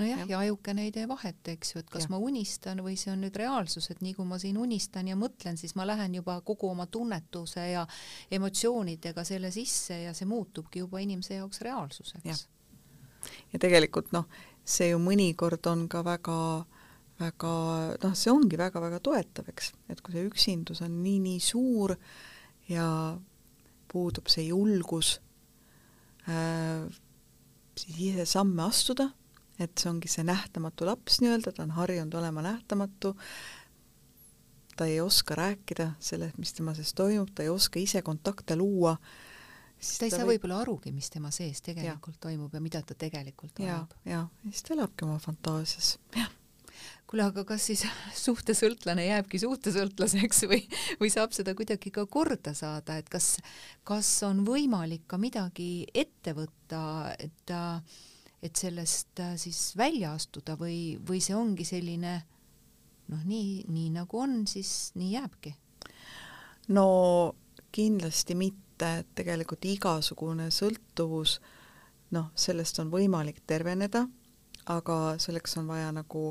nojah, ja ajukene ei tee vahet, eks ju, et kas ja. ma unistan või see on nüüd reaalsus, et nii kui ma siin unistan ja mõtlen, siis ma lähen juba kogu oma tunnetuse ja emotsioonidega selle sisse ja see muutubki juba inimese jaoks reaalsuseks. ja tegelikult noh, see ju mõnikord on ka väga väga noh, see ongi väga-väga toetav, eks, et kui see üksindus on nii-nii suur ja puudub see julgus äh, siis ise samme astuda et see ongi see nähtamatu laps nii-öelda, ta on harjunud olema nähtamatu, ta ei oska rääkida sellest, mis tema sees toimub, ta ei oska ise kontakte luua, siis ta ei ta saa võib... võib-olla arugi, mis tema sees tegelikult ja. toimub ja mida ta tegelikult vajab. ja, ja siis ta elabki oma fantaasias, kuule, aga kas siis suhtesõltlane jääbki suhtesõltlaseks või, või saab seda kuidagi ka korda saada, et kas, kas on võimalik ka midagi ette võtta, et äh, et sellest äh, siis välja astuda või, või see ongi selline noh, nii, nii nagu on, siis nii jääbki? no kindlasti mitte, et tegelikult igasugune sõltuvus, noh, sellest on võimalik terveneda, aga selleks on vaja nagu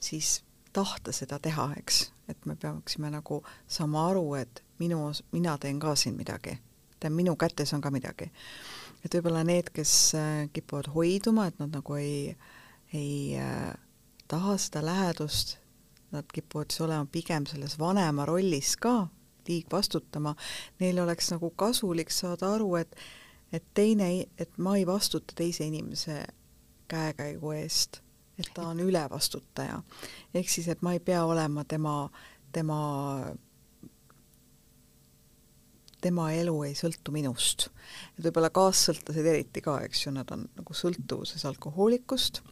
siis tahta seda teha, eks, et me peaksime nagu saama aru, et minu, mina teen ka siin midagi, tähendab, minu kätes on ka midagi et võib-olla need, kes äh, kipuvad hoiduma, et nad nagu ei, ei äh, taha seda lähedust, nad kipuvad siis olema pigem selles vanema rollis ka, liigvastutama, neil oleks nagu kasulik saada aru, et et teine, et ma ei vastuta teise inimese käekäigu eest, et ta on ülevastutaja. ehk siis, et ma ei pea olema tema, tema tema elu ei sõltu minust. et võib-olla kaassõltlased eriti ka, eks ju, nad on nagu sõltuvuses alkohoolikust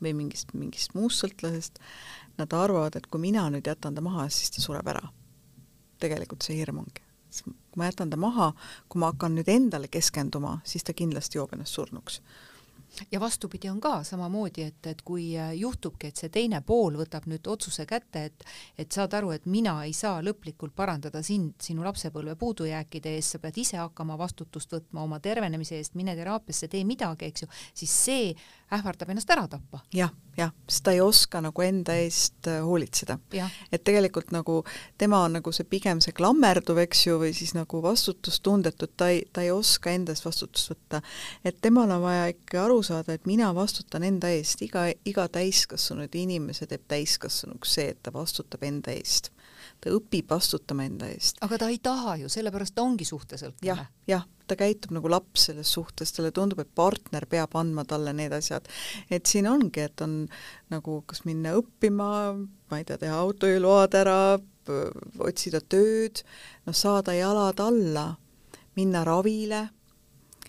või mingist, mingist muust sõltlasest, nad arvavad, et kui mina nüüd jätan ta maha, siis ta sureb ära. tegelikult see hirm ongi. kui ma jätan ta maha, kui ma hakkan nüüd endale keskenduma, siis ta kindlasti joob ennast surnuks ja vastupidi on ka samamoodi, et, et kui äh, juhtubki, et see teine pool võtab nüüd otsuse kätte, et et saad aru, et mina ei saa lõplikult parandada sind sinu lapsepõlve puudujääkide eest, sa pead ise hakkama vastutust võtma oma tervenemise eest, mine teraapiasse, tee midagi, eks ju, siis see ähvardab ennast ära tappa ja,. jah, jah, sest ta ei oska nagu enda eest äh, hoolitseda. et tegelikult nagu tema on nagu see pigem see klammerduv, eks ju, või siis nagu vastutustundetu, et ta ei, ta ei oska enda eest vastutust võtta. et temal on vaja ikka aru saada, et mina vastutan enda eest, iga, iga täiskasvanud inimese teeb täiskasvanuks see, et ta vastutab enda eest ta õpib vastutama enda eest. aga ta ei taha ju, sellepärast ta ongi suhtesõltlane ja,. jah, jah, ta käitub nagu laps selles suhtes, talle tundub, et partner peab andma talle need asjad. et siin ongi, et on nagu kas minna õppima, ma ei tea, teha autojuhiload ära, otsida tööd, noh, saada jalad alla, minna ravile.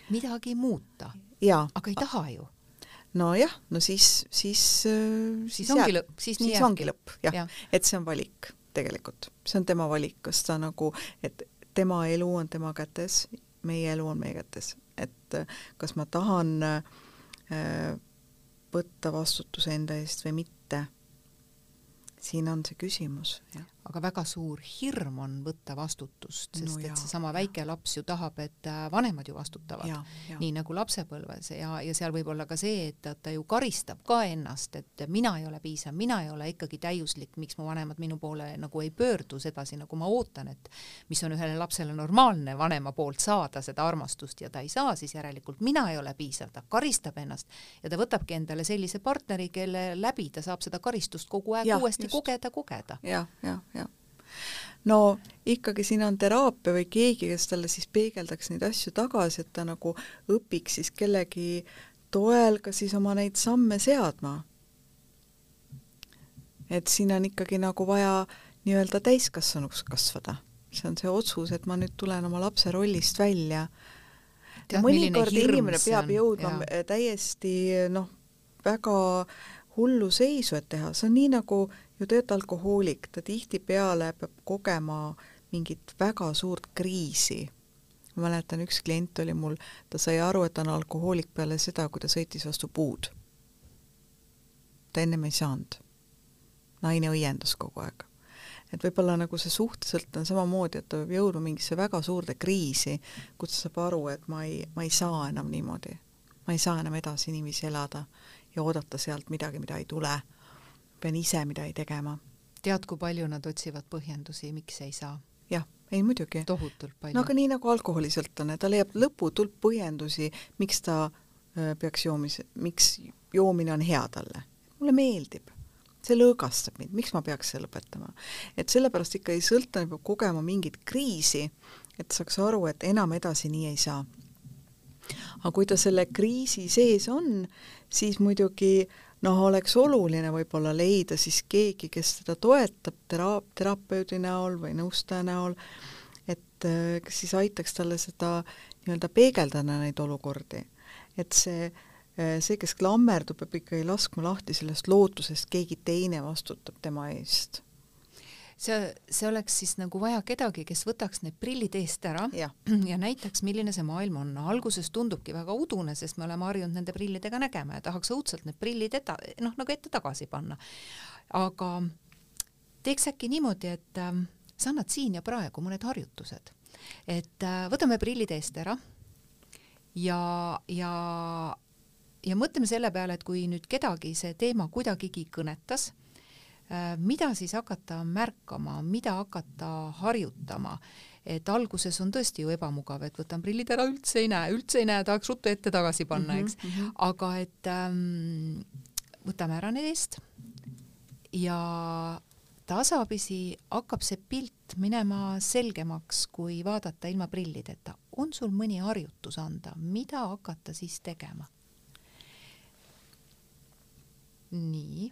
midagi muuta. aga ei taha ju nojah, no siis, siis siis, siis ongi lõpp, siis, siis ongi lõpp, jah ja., et see on valik tegelikult, see on tema valik, kas ta nagu, et tema elu on tema kätes, meie elu on meie kätes, et kas ma tahan äh, võtta vastutuse enda eest või mitte, siin on see küsimus, jah aga väga suur hirm on võtta vastutust, sest no, et seesama väike laps ju tahab, et äh, vanemad ju vastutavad, nii nagu lapsepõlves ja, ja seal võib olla ka see, et ta, ta ju karistab ka ennast, et mina ei ole piisav, mina ei ole ikkagi täiuslik, miks mu vanemad minu poole nagu ei pöördu sedasi, nagu ma ootan, et mis on ühele lapsele normaalne vanema poolt saada seda armastust ja ta ei saa, siis järelikult mina ei ole piisav, ta karistab ennast. Ja ta võtabki endale sellise partneri, kelle läbi ta saab seda karistust kogu aeg ja, uuesti just. kogeda, kogeda. jah, jah, jah no ikkagi siin on teraapia või keegi, kes talle siis peegeldaks neid asju tagasi, et ta nagu õpiks siis kellegi toel ka siis oma neid samme seadma. et siin on ikkagi nagu vaja nii-öelda täiskasvanuks kasvada. see on see otsus, et ma nüüd tulen oma lapse rollist välja. ja mõnikord inimene peab jõudma ja. täiesti noh, väga hullu seisu, et teha, see on nii nagu ju tegelikult alkohoolik, ta tihtipeale peab kogema mingit väga suurt kriisi. ma mäletan, üks klient oli mul, ta sai aru, et ta on alkohoolik peale seda, kui ta sõitis vastu puud. ta ennem ei saanud. naine õiendas kogu aeg. et võib-olla nagu see suhtesõltlane samamoodi, et ta võib jõudma mingisse väga suurde kriisi, kus ta saab aru, et ma ei, ma ei saa enam niimoodi. ma ei saa enam edasi niiviisi elada ja oodata sealt midagi, mida ei tule. Pean ise midagi tegema. tead, kui palju nad otsivad põhjendusi, miks ei saa? jah, ei muidugi. tohutult palju. no aga nii nagu alkoholisõltlane, ta leiab lõputult põhjendusi, miks ta äh, peaks joomis, miks joomine on hea talle. mulle meeldib see lõõgastab mind, miks ma peaks selle lõpetama? et sellepärast ikkagi sõltlane peab kogema mingit kriisi, et saaks aru, et enam edasi nii ei saa. aga kui ta selle kriisi sees on, siis muidugi noh, oleks oluline võib-olla leida siis keegi, kes teda toetab tera-, terapeudi näol või nõustaja näol, et kes siis aitaks talle seda nii-öelda peegeldada, neid olukordi. et see äh, Äh, see, kes klammerdub, peab ikkagi laskma lahti sellest lootusest, keegi teine vastutab tema eest. See, see oleks siis nagu vaja kedagi, kes võtaks need prillid eest ära ja, ja näitaks, milline see maailm on. alguses tundubki väga udune, sest me oleme harjunud nende prillidega nägema ja tahaks õudselt need prillid etta, noh nagu ette tagasi panna. aga teeks äkki niimoodi, et äh, sa annad siin ja praegu mõned harjutused, et äh, võtame prillid eest ära ja, ja ja mõtleme selle peale, et kui nüüd kedagi see teema kuidagigi kõnetas, mida siis hakata märkama, mida hakata harjutama, et alguses on tõesti ju ebamugav, et võtan prillid ära, üldse ei näe, üldse ei näe, tahaks ruttu ette tagasi panna, eks mm, -hmm. aga et ähm, võtame ära need eest ja tasapisi hakkab see pilt minema selgemaks, kui vaadata ilma prillideta. on sul mõni harjutus anda, mida hakata siis tegema? nii,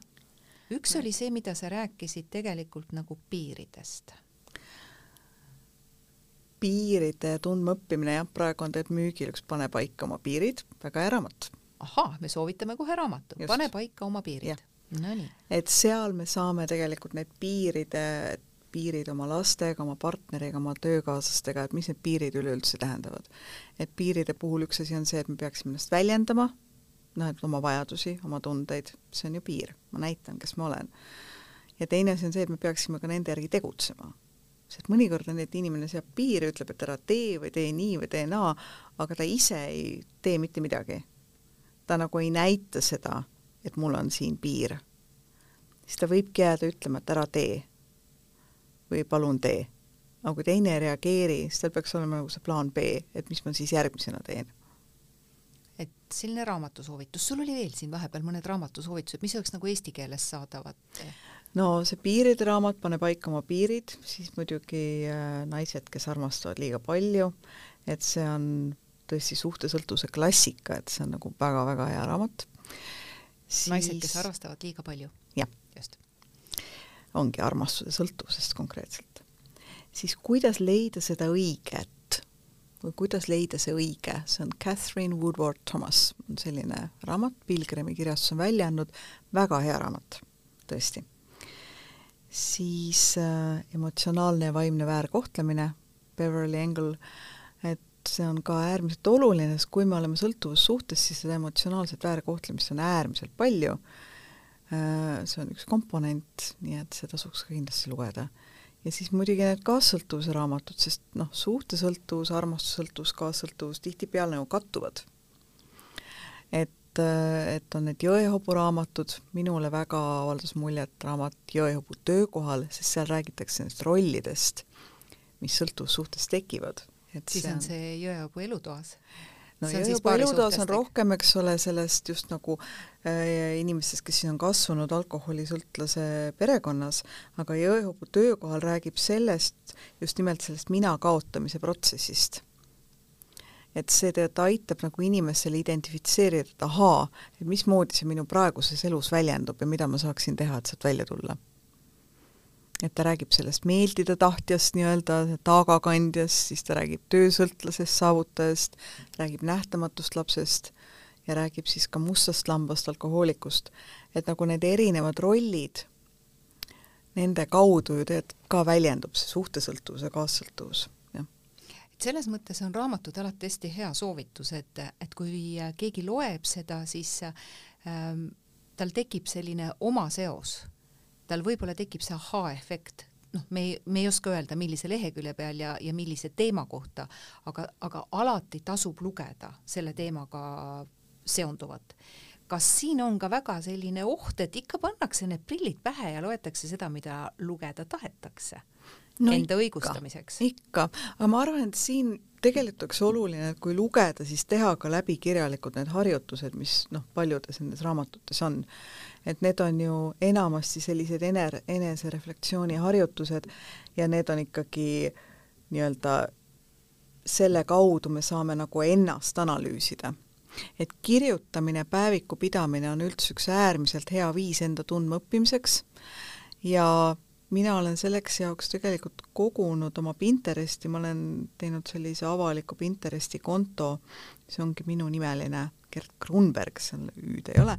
üks oli see, mida sa rääkisid tegelikult nagu piiridest. piiride tundmaõppimine jah, praegu on tegelikult müügil üks Pane paika oma piirid, väga hea raamat. ahah, me soovitame kohe raamatu, Pane paika oma piirid. Nonii. et seal me saame tegelikult need piiride, piirid oma lastega, oma partneriga, oma töökaaslastega, et mis need piirid üleüldse tähendavad. et piiride puhul üks asi on see, et me peaksime ennast väljendama noh, et oma vajadusi, oma tundeid, see on ju piir, ma näitan, kes ma olen. ja teine asi on see, et me peaksime ka nende järgi tegutsema. sest mõnikord on nii, et inimene seab piire, ütleb, et ära tee või tee nii või tee naa, aga ta ise ei tee mitte midagi. ta nagu ei näita seda, et mul on siin piir. siis ta võibki jääda ütlema, et ära tee või palun tee. aga kui teine ei reageeri, siis tal peaks olema nagu see plaan B, et mis ma siis järgmisena teen selline raamatusoovitus, sul oli veel siin vahepeal mõned raamatusoovitused, mis oleks nagu eesti keeles saadavad? no see Piiride raamat, Pane paika oma piirid, siis muidugi äh, Naised, kes armastavad liiga palju, et see on tõesti suhtesõltuvuse klassika, et see on nagu väga-väga hea raamat siis.... naised, kes armastavad liiga palju? jah. just. ongi armastuse sõltuvusest konkreetselt. siis kuidas leida seda õiget või kuidas leida see õige, see on Catherine Woodward Thomas, on selline raamat, Pilgrimi kirjastus on välja andnud, väga hea raamat, tõesti. siis äh, emotsionaalne ja vaimne väärkohtlemine, Beverly Engel, et see on ka äärmiselt oluline, sest kui me oleme sõltuvussuhtes, siis seda emotsionaalset väärkohtlemist on äärmiselt palju. Äh,, see on üks komponent, nii et see tasuks ka kindlasti lugeda ja siis muidugi need kaassõltuvuse raamatud, sest noh, suhtesõltuvus, armastussõltuvus, kaassõltuvus tihtipeale nagu kattuvad. et, et on need Jõehobu raamatud, minule väga avaldas muljet raamat Jõehobu töökohal, sest seal räägitakse nendest rollidest, mis sõltuvussuhtes tekivad. siis on, on see Jõehobu elutoas? No Jõehobu elutoas on rohkem, eks ole, sellest just nagu äh, inimestest, kes siin on kasvanud alkoholisõltlase perekonnas, aga Jõehobu töökohal räägib sellest, just nimelt sellest mina kaotamise protsessist. et see tegelikult aitab nagu inimesele identifitseerida, et ahaa, et mismoodi see minu praeguses elus väljendub ja mida ma saaksin teha, et sealt välja tulla et ta räägib sellest meeldida tahtjast nii-öelda, taagakandjast, siis ta räägib töösõltlasest, saavutajast, räägib nähtamatust lapsest ja räägib siis ka mustast lambast, alkohoolikust. et nagu need erinevad rollid, nende kaudu ju tegelikult ka väljendub see suhtesõltuvus ja kaassõltuvus, et selles mõttes on raamatud alati hästi hea soovitus, et, et kui keegi loeb seda, siis ähm, tal tekib selline oma seos tal võib-olla tekib see ahaa-efekt, noh, me ei, me ei oska öelda, millise lehekülje peal ja, ja millise teema kohta, aga, aga alati tasub lugeda selle teemaga seonduvat. kas siin on ka väga selline oht, et ikka pannakse need prillid pähe ja loetakse seda, mida lugeda tahetakse no enda ikka, õigustamiseks? ikka, aga ma arvan, et siin tegelikult oleks oluline, et kui lugeda, siis teha ka läbi kirjalikud need harjutused, mis noh, paljudes nendes raamatutes on. Et need on ju enamasti sellised ener-, enesereflektsiooni harjutused ja need on ikkagi nii-öelda selle kaudu me saame nagu ennast analüüsida. et kirjutamine, päeviku pidamine on üldse üks äärmiselt hea viis enda tundmaõppimiseks ja mina olen selleks jaoks tegelikult kogunud oma Pinteresti, ma olen teinud sellise avaliku Pinteresti konto, see ongi minu nimeline, Gert Grunberg, seal ü-d ei ole,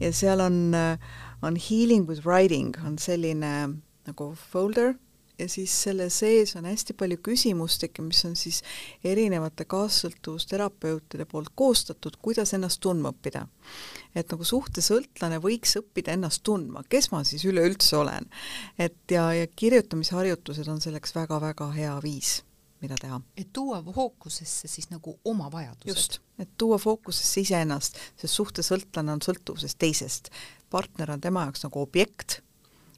ja seal on, on Healing with Writing, on selline nagu folder, ja siis selle sees on hästi palju küsimustikke, mis on siis erinevate kaassõltuvusterapeutide poolt koostatud, kuidas ennast tundma õppida. et nagu suhtesõltlane võiks õppida ennast tundma, kes ma siis üleüldse olen. et ja, ja kirjutamisharjutused on selleks väga-väga hea viis mida teha. et tuua fookusesse siis nagu oma vajadused. just, et tuua fookusesse iseennast, sest suhtesõltlane on sõltuvuses teisest. partner on tema jaoks nagu objekt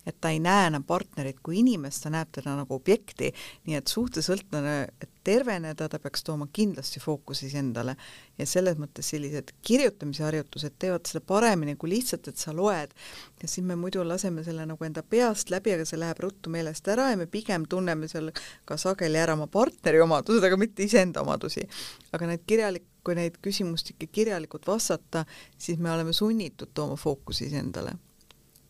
et ta ei näe enam partnerit kui inimest, ta näeb teda nagu objekti, nii et suhtesõltlane, et terveneda, ta peaks tooma kindlasti fookusi endale. ja selles mõttes sellised kirjutamise harjutused teevad seda paremini kui lihtsalt, et sa loed ja siis me muidu laseme selle nagu enda peast läbi, aga see läheb ruttu meelest ära ja me pigem tunneme seal ka sageli ära oma partneri omadused, aga mitte iseenda omadusi. aga need kirjalik-, kui neid küsimustikke kirjalikult vastata, siis me oleme sunnitud tooma fookusi iseendale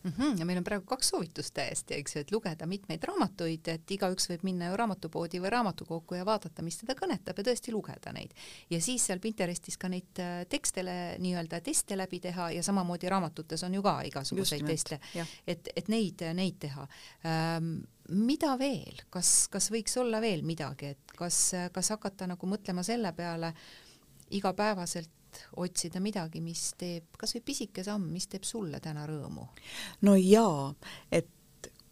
mm. -hmm. ja meil on praegu kaks soovitust täiesti, eks ju, et lugeda mitmeid raamatuid, et igaüks võib minna ju raamatupoodi või raamatukokku ja vaadata, mis teda kõnetab ja tõesti lugeda neid. ja siis seal Pinterestis ka neid äh, tekstele nii-öelda teste läbi teha ja samamoodi raamatutes on ju ka igasuguseid teste, et, et neid, neid teha ähm, mida veel, kas, kas võiks olla veel midagi, et kas, kas hakata nagu mõtlema selle peale igapäevaselt, otsida midagi, mis teeb, kas või pisike samm, mis teeb sulle täna rõõmu? no jaa, et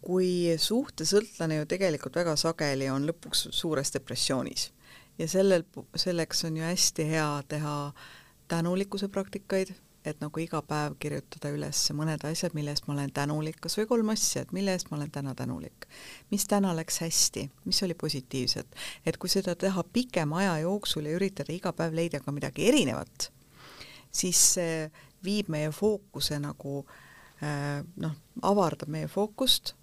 kui suhtesõltlane ju tegelikult väga sageli on lõpuks suures depressioonis ja sellel, selleks on ju hästi hea teha tänulikkuse praktikaid, et nagu iga päev kirjutada üles mõned asjad, mille eest ma olen tänulik, kas või kolm asja, et mille eest ma olen täna tänulik. mis täna läks hästi, mis oli positiivset, et kui seda teha pikema aja jooksul ja üritada iga päev leida ka midagi erinevat, siis see viib meie fookuse nagu äh, noh, avardab meie fookust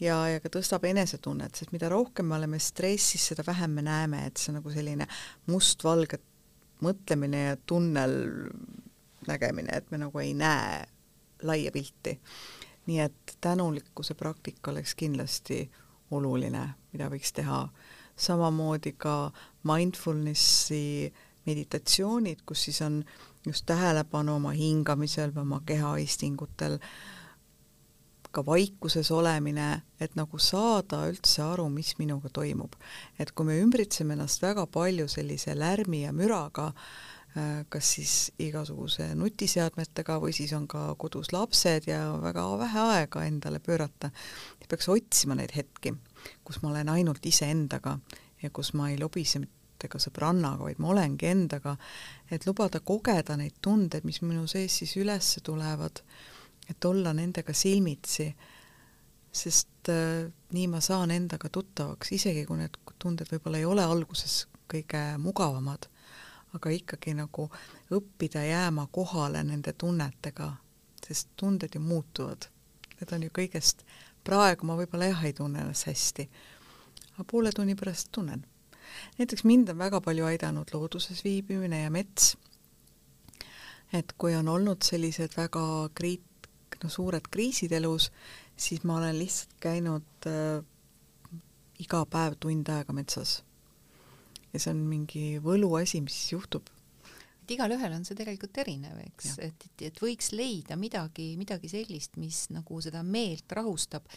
ja, ja ka tõstab enesetunnet, sest mida rohkem me oleme stressis, seda vähem me näeme, et see on nagu selline mustvalge mõtlemine ja tunnel nägemine, et me nagu ei näe laia pilti. nii et tänulikkuse praktika oleks kindlasti oluline, mida võiks teha. samamoodi ka mindfulnessi meditatsioonid, kus siis on just tähelepanu oma hingamisel või oma kehaistingutel, ka vaikuses olemine, et nagu saada üldse aru, mis minuga toimub. et kui me ümbritseme ennast väga palju sellise lärmi ja müraga, Äh, kas siis igasuguse nutiseadmetega või siis on ka kodus lapsed ja väga vähe aega endale pöörata, peaks otsima neid hetki, kus ma olen ainult iseendaga ja kus ma ei lobise mitte ka sõbrannaga, vaid ma olengi endaga, et lubada kogeda neid tundeid, mis minu sees siis üles tulevad, et olla nendega silmitsi, sest äh, nii ma saan endaga tuttavaks, isegi kui need tunded võib-olla ei ole alguses kõige mugavamad aga ikkagi nagu õppida jääma kohale nende tunnetega, sest tunded ju muutuvad. Need on ju kõigest, praegu ma võib-olla jah, ei tunne ennast hästi, aga poole tunni pärast tunnen. Näiteks mind on väga palju aidanud looduses viibimine ja mets, et kui on olnud sellised väga kriit-, no suured kriisid elus, siis ma olen lihtsalt käinud äh, iga päev tund aega metsas. Ja see on mingi võluasi, mis juhtub. et igalühel on see tegelikult erinev, eks, et, et, et võiks leida midagi, midagi sellist, mis nagu seda meelt rahustab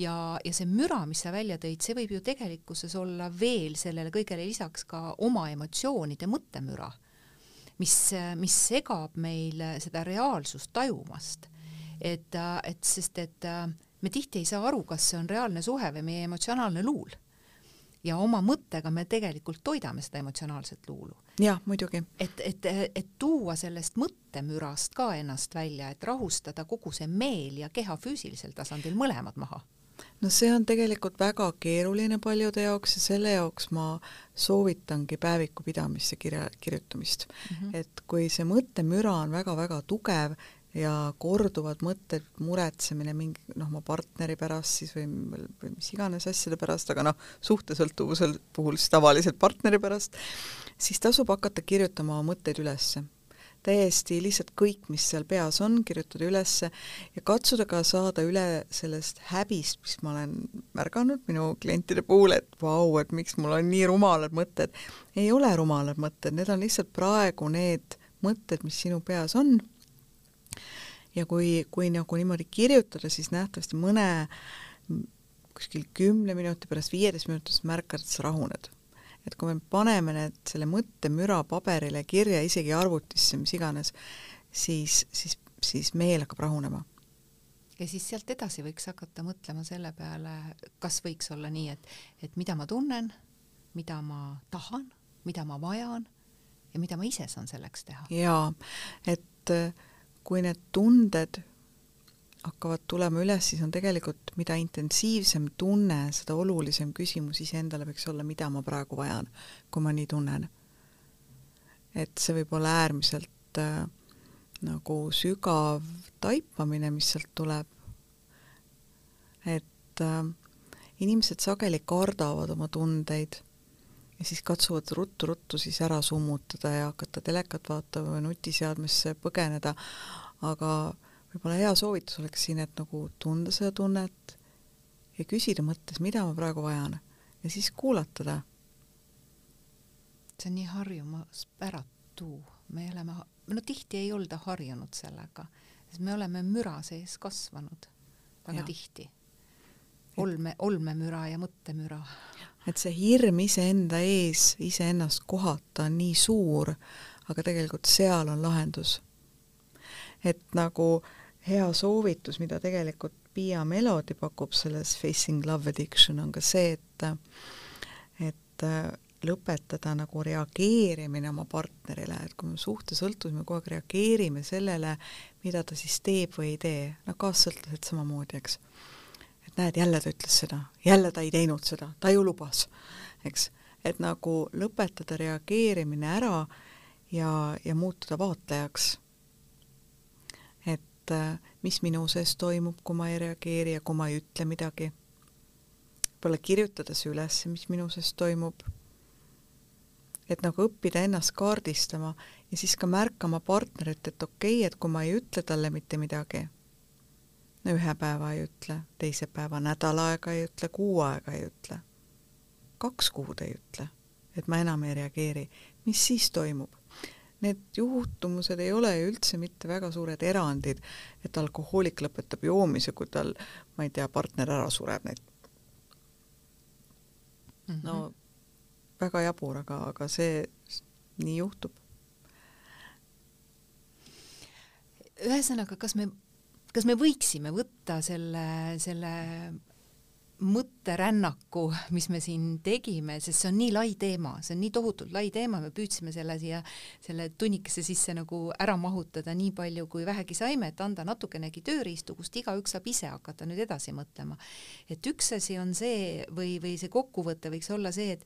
ja, ja see müra, mis sa välja tõid, see võib ju tegelikkuses olla veel sellele kõigele lisaks ka oma emotsioonide mõttemüra, mis, mis segab meil seda reaalsust tajumast. et, et sest, et me tihti ei saa aru, kas see on reaalne suhe või meie emotsionaalne luul. ja oma mõttega me tegelikult toidame seda emotsionaalset luulu. jah, muidugi. et, et, et tuua sellest mõttemürast ka ennast välja, et rahustada kogu see meel ja keha füüsilisel tasandil mõlemad maha no see on tegelikult väga keeruline paljude jaoks ja selle jaoks ma soovitangi päeviku pidamist ja kirja, kirjutamist mm. -hmm. et kui see mõttemüra on väga-väga tugev ja korduvad mõtted, muretsemine mingi noh, oma partneri pärast siis või, või mis iganes asjade pärast, aga noh, suhtesõltuvuse puhul siis tavaliselt partneri pärast, siis tasub hakata kirjutama oma mõtteid ülesse. Täiesti lihtsalt kõik, mis seal peas on, kirjutada ülesse ja katsuda ka saada üle sellest häbist, mis ma olen märganud minu klientide puhul, et vau, et miks mul on nii rumalad mõtted. ei ole rumalad mõtted, need on lihtsalt praegu need mõtted, mis sinu peas on ja kui, kui nagu niimoodi kirjutada, siis nähtavasti mõne kuskil kümne minuti pärast, viieteist minuti pärast märkad, et sa rahuned. Et kui me paneme need, selle mõttemüra paberile kirja, isegi arvutisse, mis iganes, siis, siis, siis meel hakkab rahunema ja siis sealt edasi võiks hakata mõtlema selle peale, kas võiks olla nii, et, et mida ma tunnen, mida ma tahan, mida ma vajan ja mida ma ise saan selleks teha. jaa, et äh, kui need tunded hakkavad tulema üles, siis on tegelikult, mida intensiivsem tunne, seda olulisem küsimus iseendale võiks olla, mida ma praegu vajan, kui ma nii tunnen. et see võib olla äärmiselt äh, nagu sügav taipamine, mis sealt tuleb. et äh, inimesed sageli kardavad oma tundeid ja siis katsuvad ruttu-ruttu siis ära summutada ja hakata telekat vaatama või nutiseadmesse põgeneda, aga võib-olla hea soovitus oleks siin, et nagu tunda seda tunnet ja küsida mõttes, mida ma praegu vajan ja siis kuulata ta. see on nii harjumuspäratu, me oleme, no tihti ei olda harjunud sellega, sest me oleme müra sees kasvanud väga ja. tihti. olme, olmemüra ja mõttemüra et see hirm iseenda ees, iseennast kohata on nii suur, aga tegelikult seal on lahendus. et nagu hea soovitus, mida tegelikult Piia Melody pakub selles Facing Love Addiction, on ka see, et et lõpetada nagu reageerimine oma partnerile, et kui me suhtesõltuvuses, me kogu aeg reageerime sellele, mida ta siis teeb või ei tee, no kaassõltlased samamoodi, eks et näed, jälle ta ütles seda, jälle ta ei teinud seda, ta ju lubas, eks. et nagu lõpetada reageerimine ära ja, ja muutuda vaatlejaks. Et äh, mis minu sees toimub, kui ma ei reageeri ja kui ma ei ütle midagi. võib-olla kirjutada see üles, mis minu sees toimub. et nagu õppida ennast kaardistama ja siis ka märkama partnerit, et okei okay,, et kui ma ei ütle talle mitte midagi ühe päeva ei ütle, teise päeva nädal aega ei ütle, kuu aega ei ütle, kaks kuud ei ütle, et ma enam ei reageeri, mis siis toimub? Need juhtumused ei ole ju üldse mitte väga suured erandid, et alkohoolik lõpetab joomise, kui tal, ma ei tea, partner ära sureb, need mm -hmm. no väga jabur, aga, aga see nii juhtub. ühesõnaga, kas me kas me võiksime võtta selle, selle mõtterännaku, mis me siin tegime, sest see on nii lai teema, see on nii tohutult lai teema, me püüdsime selle siia, selle tunnikese sisse nagu ära mahutada nii palju, kui vähegi saime, et anda natukenegi tööriistu, kust igaüks saab ise hakata nüüd edasi mõtlema. et üks asi on see või, või see kokkuvõte võiks olla see, et,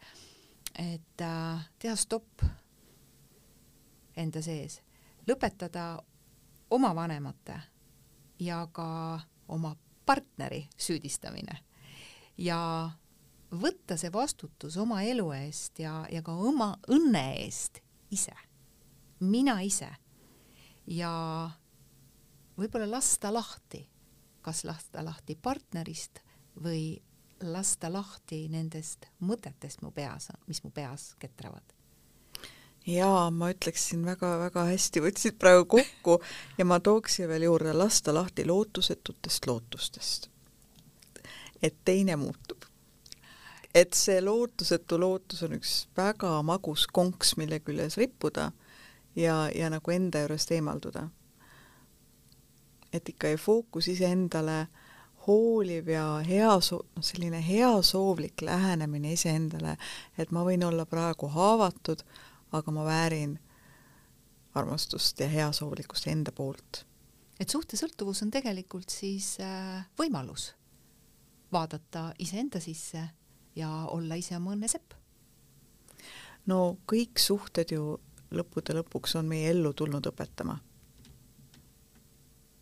et äh, teha stopp enda sees, lõpetada oma vanemate ja ka oma partneri süüdistamine ja võtta see vastutus oma elu eest ja, ja ka oma õnne eest ise, mina ise. Ja võib-olla lasta lahti, kas lasta lahti partnerist või lasta lahti nendest mõtetest mu peas, mis mu peas ketravad. Jaa, ma ütleksin väga-väga hästi, võtsid praegu kokku ja ma tooksin veel juurde lasta lahti lootusetutest lootustest. Et teine muutub. et see lootusetu lootus on üks väga magus konks, mille küljes rippuda ja, ja nagu enda juurest eemalduda. et ikka fookus iseendale hooliv ja hea soo-, noh, selline heasoovlik lähenemine iseendale, et ma võin olla praegu haavatud, aga ma väärin armastust ja heasoovlikkust enda poolt. et suhtesõltuvus on tegelikult siis äh, võimalus vaadata iseenda sisse ja olla ise oma õnne sepp. no kõik suhted ju lõppude lõpuks on meie ellu tulnud õpetama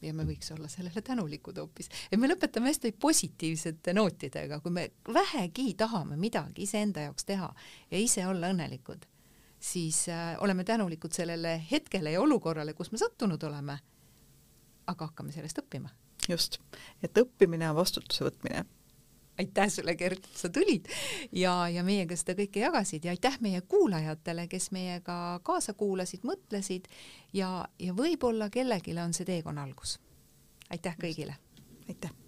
ja me võiks olla sellele tänulikud hoopis. et me lõpetame hästi positiivsete nootidega, kui me vähegi tahame midagi iseenda jaoks teha ja ise olla õnnelikud, siis äh, oleme tänulikud sellele hetkele ja olukorrale, kus me sattunud oleme. aga hakkame sellest õppima. just, et õppimine on vastutuse võtmine aitäh sulle, Gert, sa tulid ja, ja meiega seda kõike jagasid ja aitäh meie kuulajatele, kes meiega kaasa kuulasid, mõtlesid ja, ja võib-olla kellelegi on see teekonna algus. aitäh kõigile! aitäh!